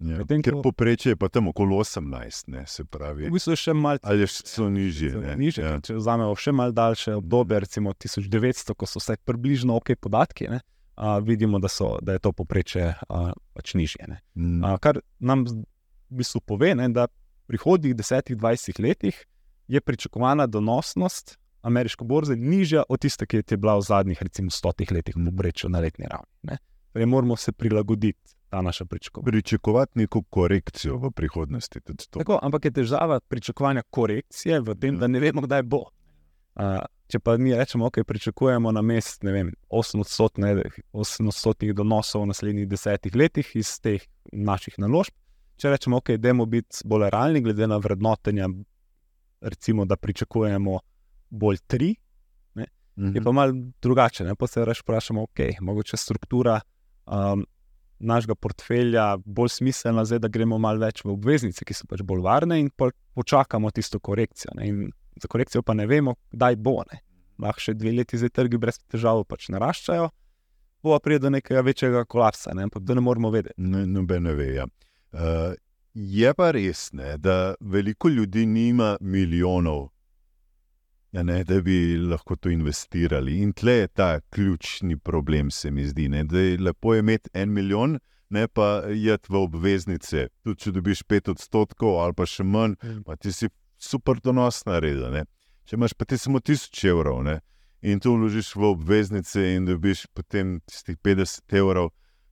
Ja, Medtem, ker ko... poprečje je pa tam okoli 18, ne, se pravi. V bistvu še malo ali so nižje. nižje ja. Če vzamemo še malo daljše obdobje, recimo 1900, ko so vse približno ok podatki, ne, a, vidimo, da, so, da je to poprečje a, pač nižje. Mm. A, kar nam v bistvu pove, ne, da v prihodnjih 10-20 letih je pričakovana donosnost ameriške borze nižja od tiste, ki je bila v zadnjih, recimo, stotih letih, v Breču na letni ravni. Torej, moramo se prilagoditi ta naša pričakovanja. Pričakovati neko korekcijo v prihodnosti. Tako, ampak je težava pričakovanja korekcije v tem, da ne vemo, kdaj bo. Uh, če pa mi rečemo, okay, pričakujemo na mest 8-odstotnih donosov v naslednjih desetih letih iz teh naših naložb, če rečemo, da okay, je demo biti bolj realni, glede na vrednotenja, recimo, da pričakujemo bolj tri, ne, -hmm. je pa malo drugače. Ne, pa se reč vprašamo, ok, mogoče struktura um, našega portfelja bolj smiselna, zdaj, da gremo malo več v obveznice, ki so pač bolj varne in počakamo tisto korekcijo. Ne, za korekcijo pa ne vemo, kdaj bo. Lahko še dve leti zdaj trgi brez težav pač naraščajo. Bo pa pride do nekega večjega kolapsa, ne? ampak to ne moramo vedeti. Noben ne ve. Ja. Uh, je pa res, ne, da veliko ljudi nima milijonov ne, da bi lahko to investirali. In tle je ta ključni problem, se mi zdi. Ne, da je lepo imeti en milijon, ne pa jeti v obveznice. Tudi če dobiš pet odstotkov ali pa še manj, mm. pa ti si super donos naredil. Če imaš pa ti samo tisoč evrov ne, in to vložiš v obveznice in dobiš potem tistih 50 evrov.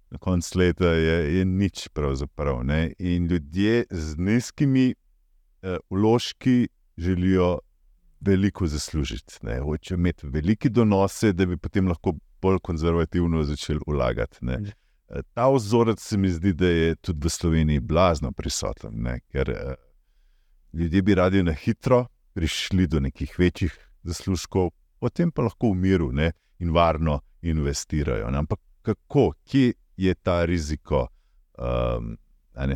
Na koncu leta je, je nič, pravzaprav. Ne? In ljudje z nizkimi eh, vložki želijo veliko zaslužiti. Ne. Hoče imeti velike donose, da bi potem lahko bolj konzervativno začeli vlagati. Ne. Mhm. Eh, ta vzorec se mi zdi, da je tudi v Sloveniji blazno prisoten, ne. ker uh, ljudje bi radi na hitro prišli do nekih večjih zaslužkov, potem pa lahko v miru ne, in varno investirajo. Ne. Ampak kako, kje je ta riziko? Um,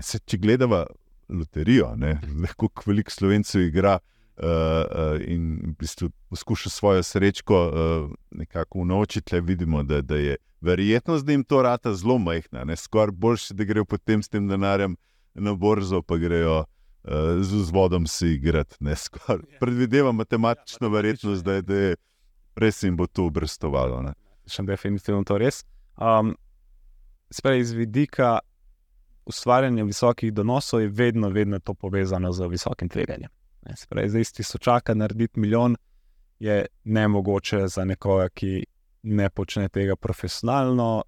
Se, če gledamo loterijo, kako veliko slovencev igra, uh, in v bistvu poskuša svojo srečko uh, nekako unovčiti, le vidimo, da, da je verjetnost, da jim to rata zelo majhna. Skoraj boljše, da grejo potem s tem denarjem na borzo, pa grejo uh, z vzvodom se igrati. Ja. Predvidevam matematično ja, verjetnost, da je, da je res jim bo to obrestovalo. Še definitivno to res. Um, Sprej iz vidika ustvarjanja visokih donosov je vedno, vedno to povezano z visokim tveganjem. Spravi, zdaj, ti so čakali narediti milijon, je nemogoče za nekoga, ki ne počne tega profesionalno.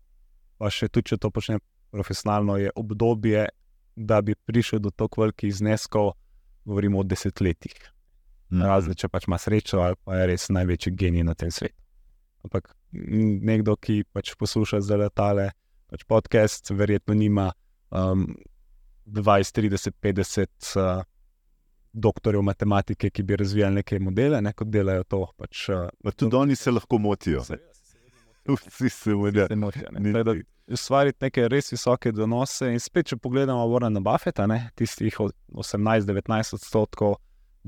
Pa še tudi, če to počne profesionalno, je obdobje, da bi prišel do tako velikih zneskov, govorimo o desetletjih. Mm -hmm. Razen če pač ima srečo ali pa je res največji genij na tem svetu. ampak nekdo, ki pač posluša za letale, pač podcast, verjetno nima um, 20, 30, 50 uh, doktorjev matematike, ki bi razvijali neke modele, ne, kot delajo to. Pač, uh, tudi oni se lahko motijo. Vsi se motijo. Ustvariti neke res visoke donose. In spet, če pogledamo Warrena Buffeta, ne, tistih 18-19 odstotkov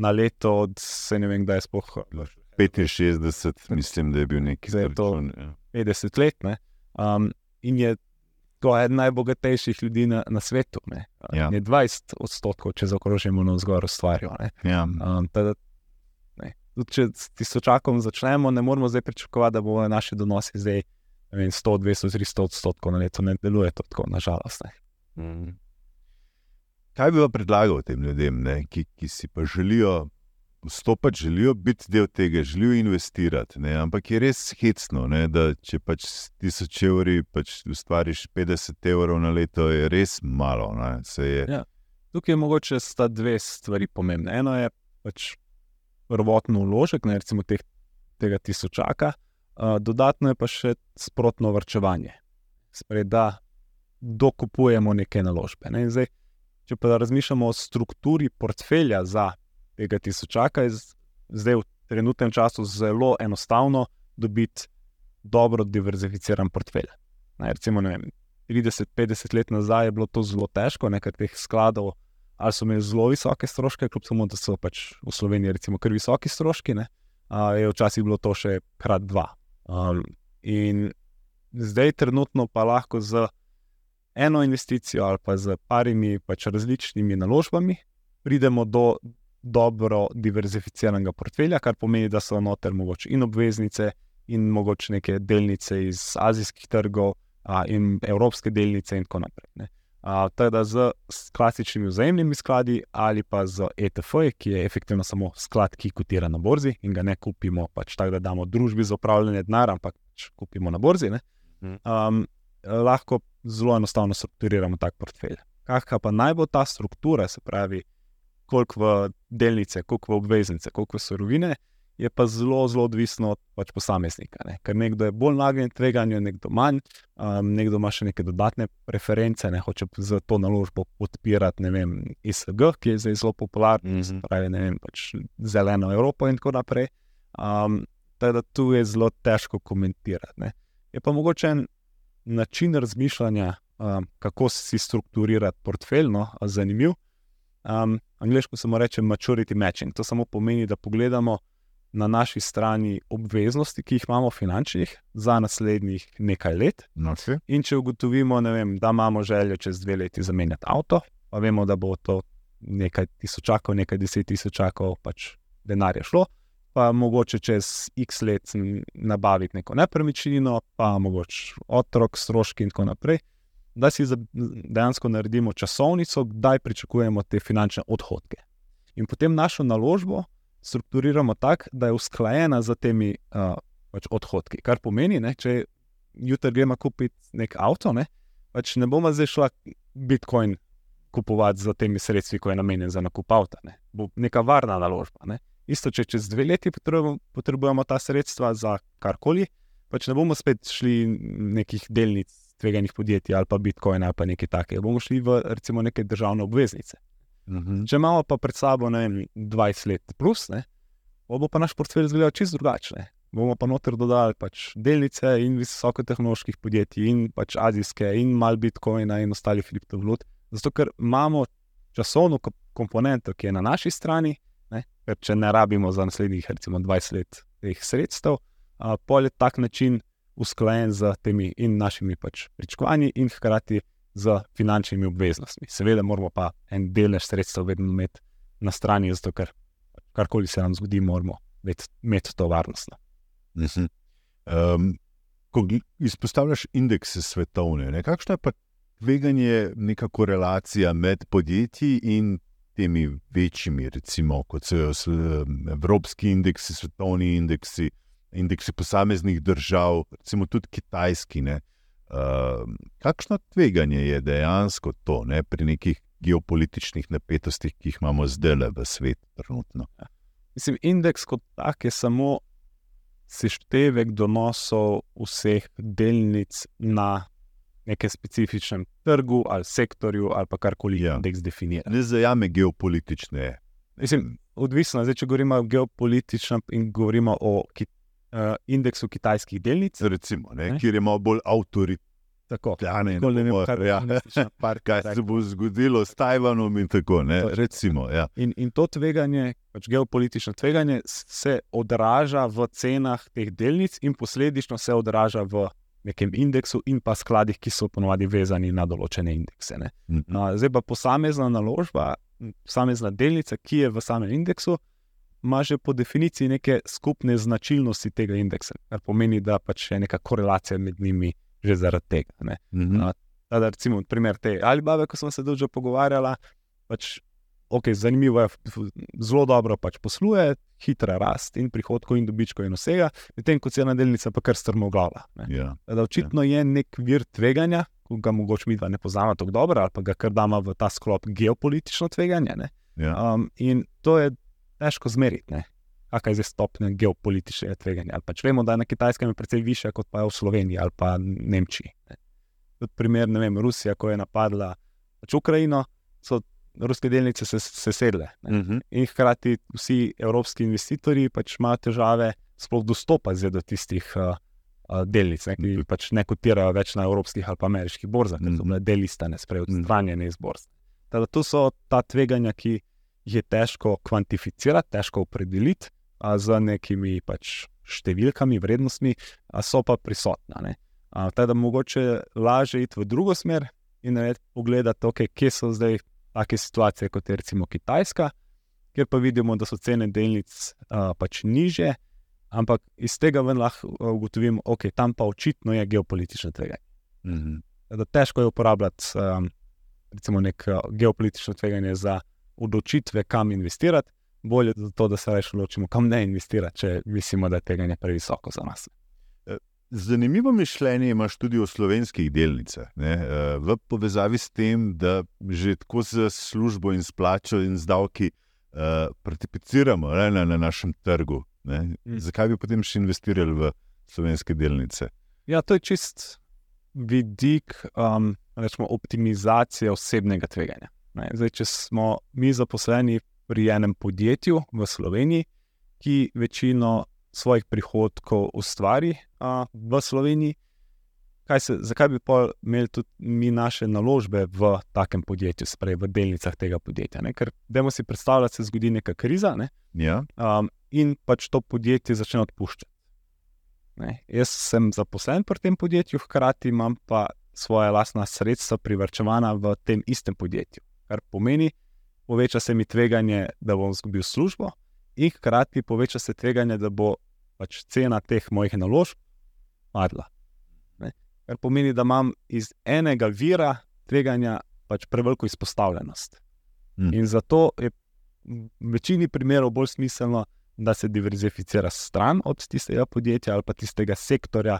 na leto, od se ne vem, kdaj je spoh. 65, mislim, da je bil neki zdaj. To je 50 let. Um, in je to eden najbogatejših ljudi na, na svetu. Ja. Je 20 odstotkov, če zaokrožimo na vzgor, ustvarjajo. Ja. Um, če s tisočakom začnemo, ne moramo zdaj pričakovati, da bodo naši donosi zdaj vem, 100, 200, 300 odstotkov na leto. Ne deluje to tako, nažalost. Mm. Kaj bi pa predlagal tem ljudem, ne, ki, ki si pa želijo vstopiti, želijo biti del tega, želijo investirati. Ne? Ampak je res hecno, ne? da če pač tisoč evri pač ustvariš 50 evrov na leto, je res malo. Je... Ja. Tukaj je mogoče sta dve stvari pomembne. Eno je pač prvotno vložek, ne recimo teh, tega tisočaka, uh, dodatno je pa še sprotno vrčevanje. Sprej, da dokupujemo neke naložbe. Ne? Zdaj, če pa razmišljamo o strukturi portfelja za tega tisočaka, je zdaj v trenutnem času zelo enostavno dobiti dobro diverzificiran portfelj. Naj, recimo, 30-50 let nazaj je bilo to zelo težko, nekaj teh skladov, ali so imeli zelo visoke stroške, kljub temu, da so pač v Sloveniji, recimo, kar visoki stroški, ne, a, je včasih bilo to še krat dva. Um, in zdaj, trenutno pa lahko z eno investicijo ali pa z parimi pač različnimi naložbami pridemo do dobro diverzificiranega portfelja, kar pomeni, da so noter mogoče in obveznice, in mogoče neke delnice iz azijskih trgov, a, in evropske delnice, in tako naprej. Teda z klasičnimi vzajemnimi skladi ali pa z ETF, ki je efektivno samo sklad, ki kotira na borzi in ga ne kupimo, pač tako da damo družbi za upravljanje denarja, ampak pač kupimo na borzi. Um, lahko zelo enostavno strukturiramo tak portfelj. Kakšna pa naj bo ta struktura, se pravi, koliko v delnice, koliko v obveznice, koliko v sorovine, je pa zelo, zelo odvisno od pač posameznika. Ne? Ker nekdo je bolj nagnjen tveganju, nekdo manj, um, nekdo ima še neke dodatne preference, ne hoče za to naložbo podpirati, ne vem, ISG, ki je zdaj zelo popularen, mm -hmm. pravi, ne vem, pač zeleno Evropo in tako naprej. Um, teda tu je zelo težko komentirati. Ne? Je pa mogoče en način razmišljanja, um, kako si strukturirati portfelj, no, zanimiv. Um, angliško se mu reče maturity matching. To samo pomeni, da pogledamo na naši strani obveznosti, ki jih imamo finančnih za naslednjih nekaj let. No, in če ugotovimo, vem, da imamo željo čez dve leti zamenjati avto, pa vemo, da bo to nekaj tisočakov, nekaj deset tisočakov pač denarja šlo. Pa mogoče čez x let nabaviti neko nepremičnino, pa mogoče otrok, stroški in tako naprej da si dejansko naredimo časovnico, kdaj pričakujemo te finančne odhodke. In potem našo naložbo strukturiramo tako, da je usklajena z temi uh, pač odhodki. Kar pomeni, da če jutri gremo kupiti nek avto, ne, pač ne bomo zdaj šla Bitcoin kupovati za temi sredstvi, ko je namenjen za nakup avta. Ne. Bo neka varna naložba. Ne. Isto, če čez dve leti potrebujemo, potrebujemo ta sredstva za karkoli, pač ne bomo spet šli nekih delnic tveganih podjetij ali pa Bitcoin ali pa nekaj takega. Bomo šli v recimo neke državne obveznice. Uh mhm. -huh. Če imamo pa pred sabo vem, 20 let plus, ne, bo pa naš portfelj izgledal čisto drugačne. Bomo pa noter dodali pač delnice in visokotehnoloških podjetij, in pač azijske, in malo Bitcoina in ostalih kriptovalut. Zato, ker imamo časovno komponento, ki je na naši strani, ne, ker če ne rabimo za naslednjih recimo, 20 let teh sredstev, a pol je tak način usklajen z temi in našimi pač pričakovanji, in hkrati z finančnimi obveznostmi. Seveda, moramo pa en delež sredstev vedno imeti na strani, zato ker karkoli se nam zgodi, moramo imeti to varnost. Um, ko izpostavljaš indekse svetovne, ne, kakšno je pa tveganje, neka korelacija med podjetji in temi večjimi, recimo, kot so evropski indeksi, svetovni indeksi indeksi posameznih držav, recimo tudi kitajski. Ne, uh, kakšno tveganje je dejansko to ne, pri nekih geopolitičnih napetostih, ki jih imamo zdaj le v svetu? Trenutno? Mislim, indeks kot tak je samo seštevek donosov vseh delnic na nekem specifičnem trgu ali sektorju ali pa karkoli Ja. ja. indeks definira. Ne zajame geopolitične. Mislim, odvisno, zdaj, če govorimo geopolitično in govorimo o ki, uh, indeksu kitajskih delnic. Recimo, ne, Ne. kjer je malo bolj avtoritarne. Tako, in nikoli ne vem, kaj, ja. partija kaj se bo zgodilo s Tajvanom in tako naprej. Recimo, ja. In, in to tveganje, pač geopolitično tveganje, se odraža v cenah teh delnic, in posledično se odraža v nekem indeksu in pa skladih, ki so ponovadi vezani na določene indekse. Ne. Mhm. A, Zdaj pa posamezna naložba, posamezna delnica, ki je v samem indeksu, ima že po definiciji neke skupne značilnosti tega indeksa, kar pomeni, da pač je neka korelacija med njimi že zaradi tega. Ne. Mhm. A, Tada, recimo, primer te Alibaba, ko smo se dolgo pogovarjali, pač, okay, zanimivo je, zelo dobro pač posluje, hitra rast in prihodkov in dobičkov in vsega, medtem ko cena delnica pa kar strmo glava. ne. Ja. Da očitno je nek vir tveganja, ki ga mogoče mi dva ne poznamo tako dobro, ali pa ga kar damo v ta sklop geopolitično tveganje. Ne? Ja. Um, in to je težko zmeriti. ne. Kakšna je zdaj stopnja geopolitičnega tveganja? Ali Pač vemo, da je na kitajskem je precej više kot pa je v Sloveniji ali pa Nemčiji. Ne. Tudi primer, ne vem, Rusija, ko je napadla pač Ukrajino, so ruske delnice se, se sedle. Ne. Mhm. In hkrati vsi evropski investitorji pač imajo težave sploh dostopati zdaj do tistih uh, uh, delnic, ne, ki pač ne kotirajo več na evropskih ali pa ameriških borzah, ker so Mhm. bile delistane, sprej Mhm. odstranjene iz borz. Teda to so ta tveganja, ki jih je težko kvantificirati, težko opredeliti z nekimi pač številkami, vrednostmi, a so pa prisotna. ne. A, Teda mogoče lažje iti v drugo smer in pogledati, okay, kje so zdaj take situacije, kot je recimo Kitajska, kjer pa vidimo, da so cene delnic a, pač niže, ampak iz tega ven lahko ugotovimo, da okay, tam pa očitno je geopolitično tveganje. Mhm. Da težko je uporabljati um, recimo nek geopolitično tveganje za odločitve, kam investirati, bolje za to, da se reče odločimo, kam ne investirati, če mislimo, da je tveganje previsoko za nas. Zanimivo mišljenje imaš tudi o slovenskih delnicah. Ne? eh, V povezavi s tem, da že tako z službo in s plačo in z davki uh, participiramo ne, na, na našem trgu. Ne? Mm. Zakaj bi potem še investirali v slovenske delnice? Ja, to je čist vidik um, rečemo, optimizacije osebnega tveganja. Ne, zdaj, če smo mi zaposleni pri enem podjetju v Sloveniji, ki večino svojih prihodkov ustvari a, v Sloveniji, kaj se, zakaj bi imeli tudi mi naše naložbe v takem podjetju, sprej v delnicah tega podjetja? Ne? Ker, dajmo si predstavljati, se zgodi neka kriza ne? Ja? um, in pač to podjetje začne odpuščati. Ne? Jaz sem zaposlen pri tem podjetju, hkrati imam pa svoje lastna sredstva privrčevana v tem istem podjetju. Kar pomeni, poveča se mi tveganje, da bom izgubil službo, in hkrati poveča se tveganje, da bo pač cena teh mojih naložb padla. Ne? Kar pomeni, da imam iz enega vira tveganja pač preveliko izpostavljenost. Mm. In zato je v večini primerov bolj smiselno, da se diverzificira stran od tistega podjetja ali pa tistega sektorja,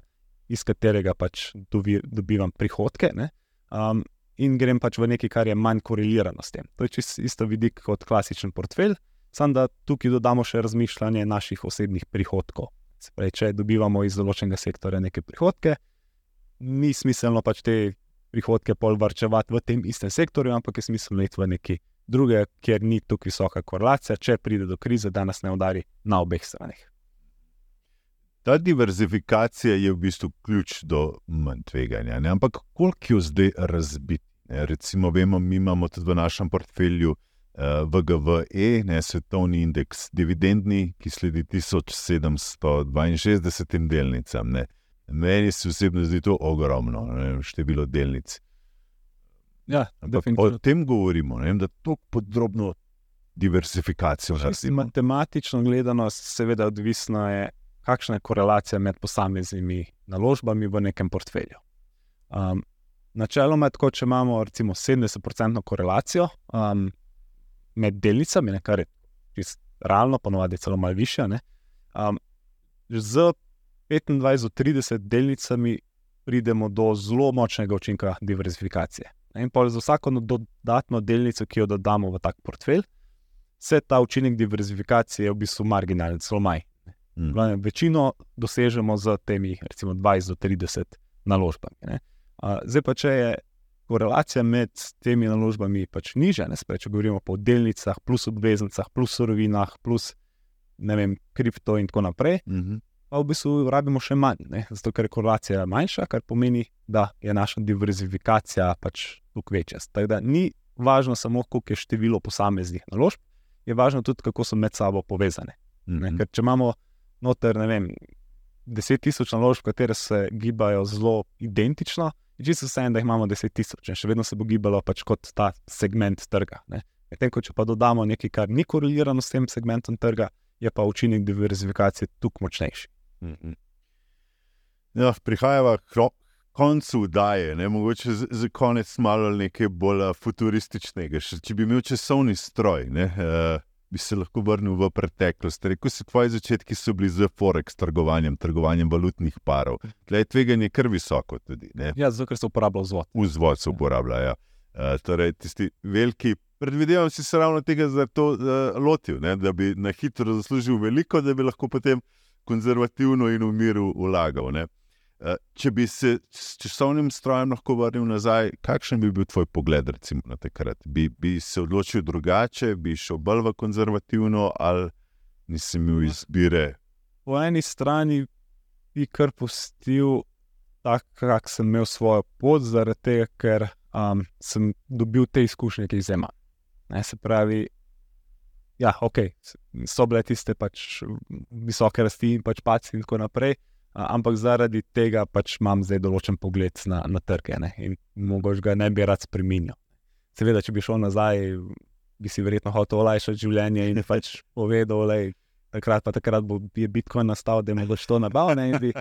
iz katerega pač dobi, dobivam prihodke. ne. Um, in grem pač v nekaj, kar je manj korelirano s tem. To je čisto isto vidik kot klasičen portfelj, samo da tukaj dodamo še razmišljanje naših osebnih prihodkov. Se Pravi, če dobivamo iz določenega sektorja neke prihodke, ni smiselno pač te prihodke pol varčevati v tem istem sektorju, ampak je smiselno iti v neki druge, kjer ni tako visoka korelacija, če pride do krize, da nas ne udari na obeh straneh. Ta diverzifikacija je v bistvu ključ do manj tveganja. Ne? Ampak koliko jo zdaj razbiti? Ne? Recimo, vemo, mi imamo tudi v našem portfelju uh, VGVE, ne, svetovni indeks, dividendni, ki sledi 1762 delnicam. Ne? Meni se osebno zdi to ogromno ne, število delnic. Ja, o tem govorimo, ne, da to podrobno diversifikacijo naredimo. Matematično gledano, seveda, odvisno je, kakšna je korelacija med posameznimi naložbami v nekem portfelju. Um, načeloma je tako, če imamo recimo 70% korelacijo um, med delnicami, ne, kar je realno, ponovadi celo malo više. Ne, um, z 25-30 delnicami pridemo do zelo močnega učinka diverzifikacije. In pa za vsako dodatno delnico, ki jo dodamo v tak portfelj, se ta učinek diverzifikacije v bistvu marginalen, zelo maj. Mm. Večino dosežemo z temi, recimo 20 do 30 naložbami. ne. Zdaj pa, če je korelacija med temi naložbami pač nižja, ne, pravi, če govorimo o delnicah, plus obveznicah, plus surovinah, plus vem, kripto in tako naprej, Mhm. pa v bistvu rabimo še manj, ne? zato ker je korelacija manjša, kar pomeni, da je naša diverzifikacija pač tukaj večja. Tako da ni važno samo, koliko je število posameznih naložb, je važno tudi, kako so med sabo povezane. Ne? Mhm. Ker če imamo noter, ne vem, 10 tisoč naložb, katere se gibajo zelo identično, čisto vse, da jih imamo 10 tisoč, še vedno se bo gibalo pač kot ta segment trga. Medtem ko če pa dodamo nekaj, kar ni korelirano s tem segmentom trga, je pa učinek diverzifikacije tukaj močnejši. Mhm. Ja, prihajava k koncu daje, ne? mogoče za, za konec malo nekaj bolj futurističnega. Še, če bi imel časovni stroj, ne, uh, bi se lahko vrnil v preteklost. Rekel si, tvoji začetki so bili z Forex trgovanjem, trgovanjem valutnih parov. Tle je tveganje kar visoko tudi. Ne? Ja, zato ker se uporablja vzvod. Vzvod se uporablja. Ja. Uh, torej, tisti veliki. Predvidevam, si se ravno tega zato uh, lotil, ne? da bi na hitro zaslužil veliko, da bi lahko potem konzervativno in v miru vlagal. Ne? Uh, če bi se s časovnim strojem lahko vrnil nazaj, kakšen bi bil tvoj pogled recimo, na takrat? Bi, bi se odločil drugače, bi šel bolj v konzervativno, ali nisi imel izbire? Po eni strani bi kar pustil tako, kak sem imel svojo pot, zaradi tega, ker um, sem dobil te izkušnje, ki jih zdaj imam. Ne, se pravi, ja, ok, so bile tiste pač visoke rasti in pač paci in tako naprej. Ampak zaradi tega pač imam zdaj določen pogled na, na trge ne, in mogoče ga ne bi rad spremenil. Seveda, če bi šel nazaj, bi si verjetno hotel olajšati življenje in pač povedal, da takrat pa takrat bo je Bitcoin nastal, da me boš to nabavil ne, in bi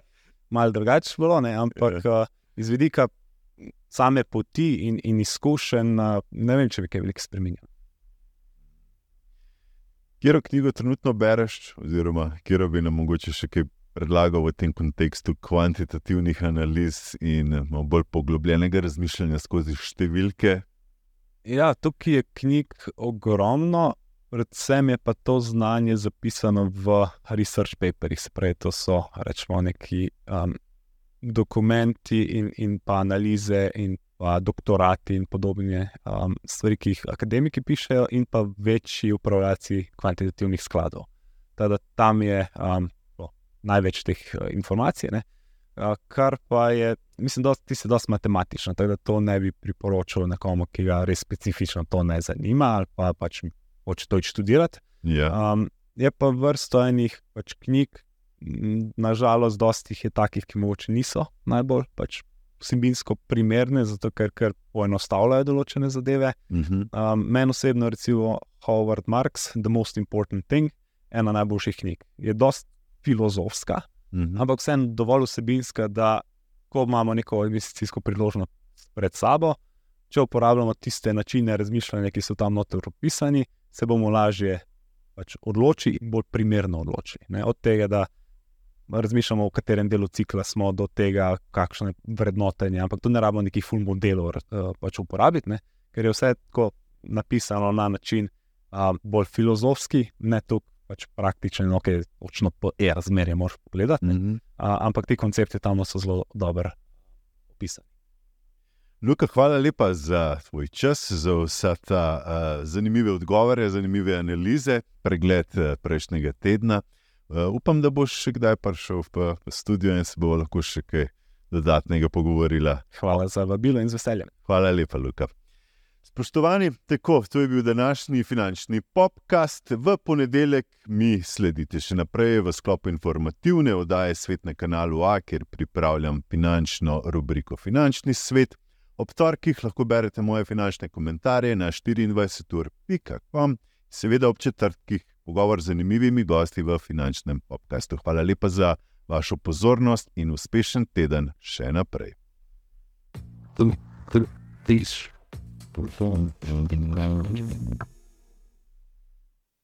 malo drugače bilo. Ne, ampak uh, iz vidika same poti in, in izkušenj, uh, ne vem, če bi kaj veliko spremenil. Kjer knjigo trenutno bereš, oziroma kjer bi nam mogoče še kaj predlagal v tem kontekstu kvantitativnih analiz in malo bolj poglobljenega razmišljanja skozi številke? Ja, tukaj je knjig ogromno, predvsem je pa to znanje zapisano v research paperjih, se pravi, to so rečemo neki um, dokumenti in, in pa analize in pa doktorati in podobne um, stvari, ki jih akademiki pišejo, in pa večji upravljalci kvantitativnih skladov. Tada tam je um, največ teh uh, informacij. Ne? Kar pa je, mislim, da ti se dosti matematično, tako da to ne bi priporočil nekomu, ki ga res specifično to ne zanima ali pa pač hoče to študirati. Ja. Um, je pa vrsto enih pač knjig, nažalost, dosti jih je takih, ki mogoče niso najbolj pač vsebinsko primerne, zato ker, ker poenostavljajo določene zadeve. Mhm. Um, Meni osebno, recimo Howard Marks, The Most Important Thing, ena najboljših knjig. Je dosti filozofska, Mhm. ampak vseeno dovolj vsebinska, da ko imamo neko investicijsko priložnost pred sabo, če uporabljamo tiste načine razmišljanja, ki so tam noter opisani, se bomo lažje pač odločili in bolj primerno odločili. Ne? Od tega, da razmišljamo, v katerem delu cikla smo, do tega, kakšno je vrednotenje, ampak tu ne rabimo nekih full modelov uh, pač uporabiti, ne? ker je vse tako napisano na način uh, bolj filozofski, ne toliko pač praktičen, ok, točno po e-razmerje moraš pogledati, ne? Mhm. uh, ampak ti koncepti tam so zelo dobro opisani. Luka, hvala lepa za tvoj čas, za vse ta uh, zanimive odgovore, zanimive analize, pregled uh, prejšnjega tedna. Uh, upam, da boš še kdaj prišel v v studio in se bomo lahko še kaj dodatnega pogovorila. Hvala za vabilo in z veseljem. Hvala lepa, Luka. Spoštovani, tako, to je bil današnji finančni podcast. V ponedeljek mi sledite še naprej v sklopu informativne oddaje Svet na kanalu A, kjer pripravljam finančno rubriko Finančni svet. Ob torkih lahko berete moje finančne komentarje na 24.com, seveda ob četrtkih pogovor z zanimivimi gosti v finančnem podkastu. Hvala lepa za vašo pozornost in uspešen teden še naprej. perform in the environment.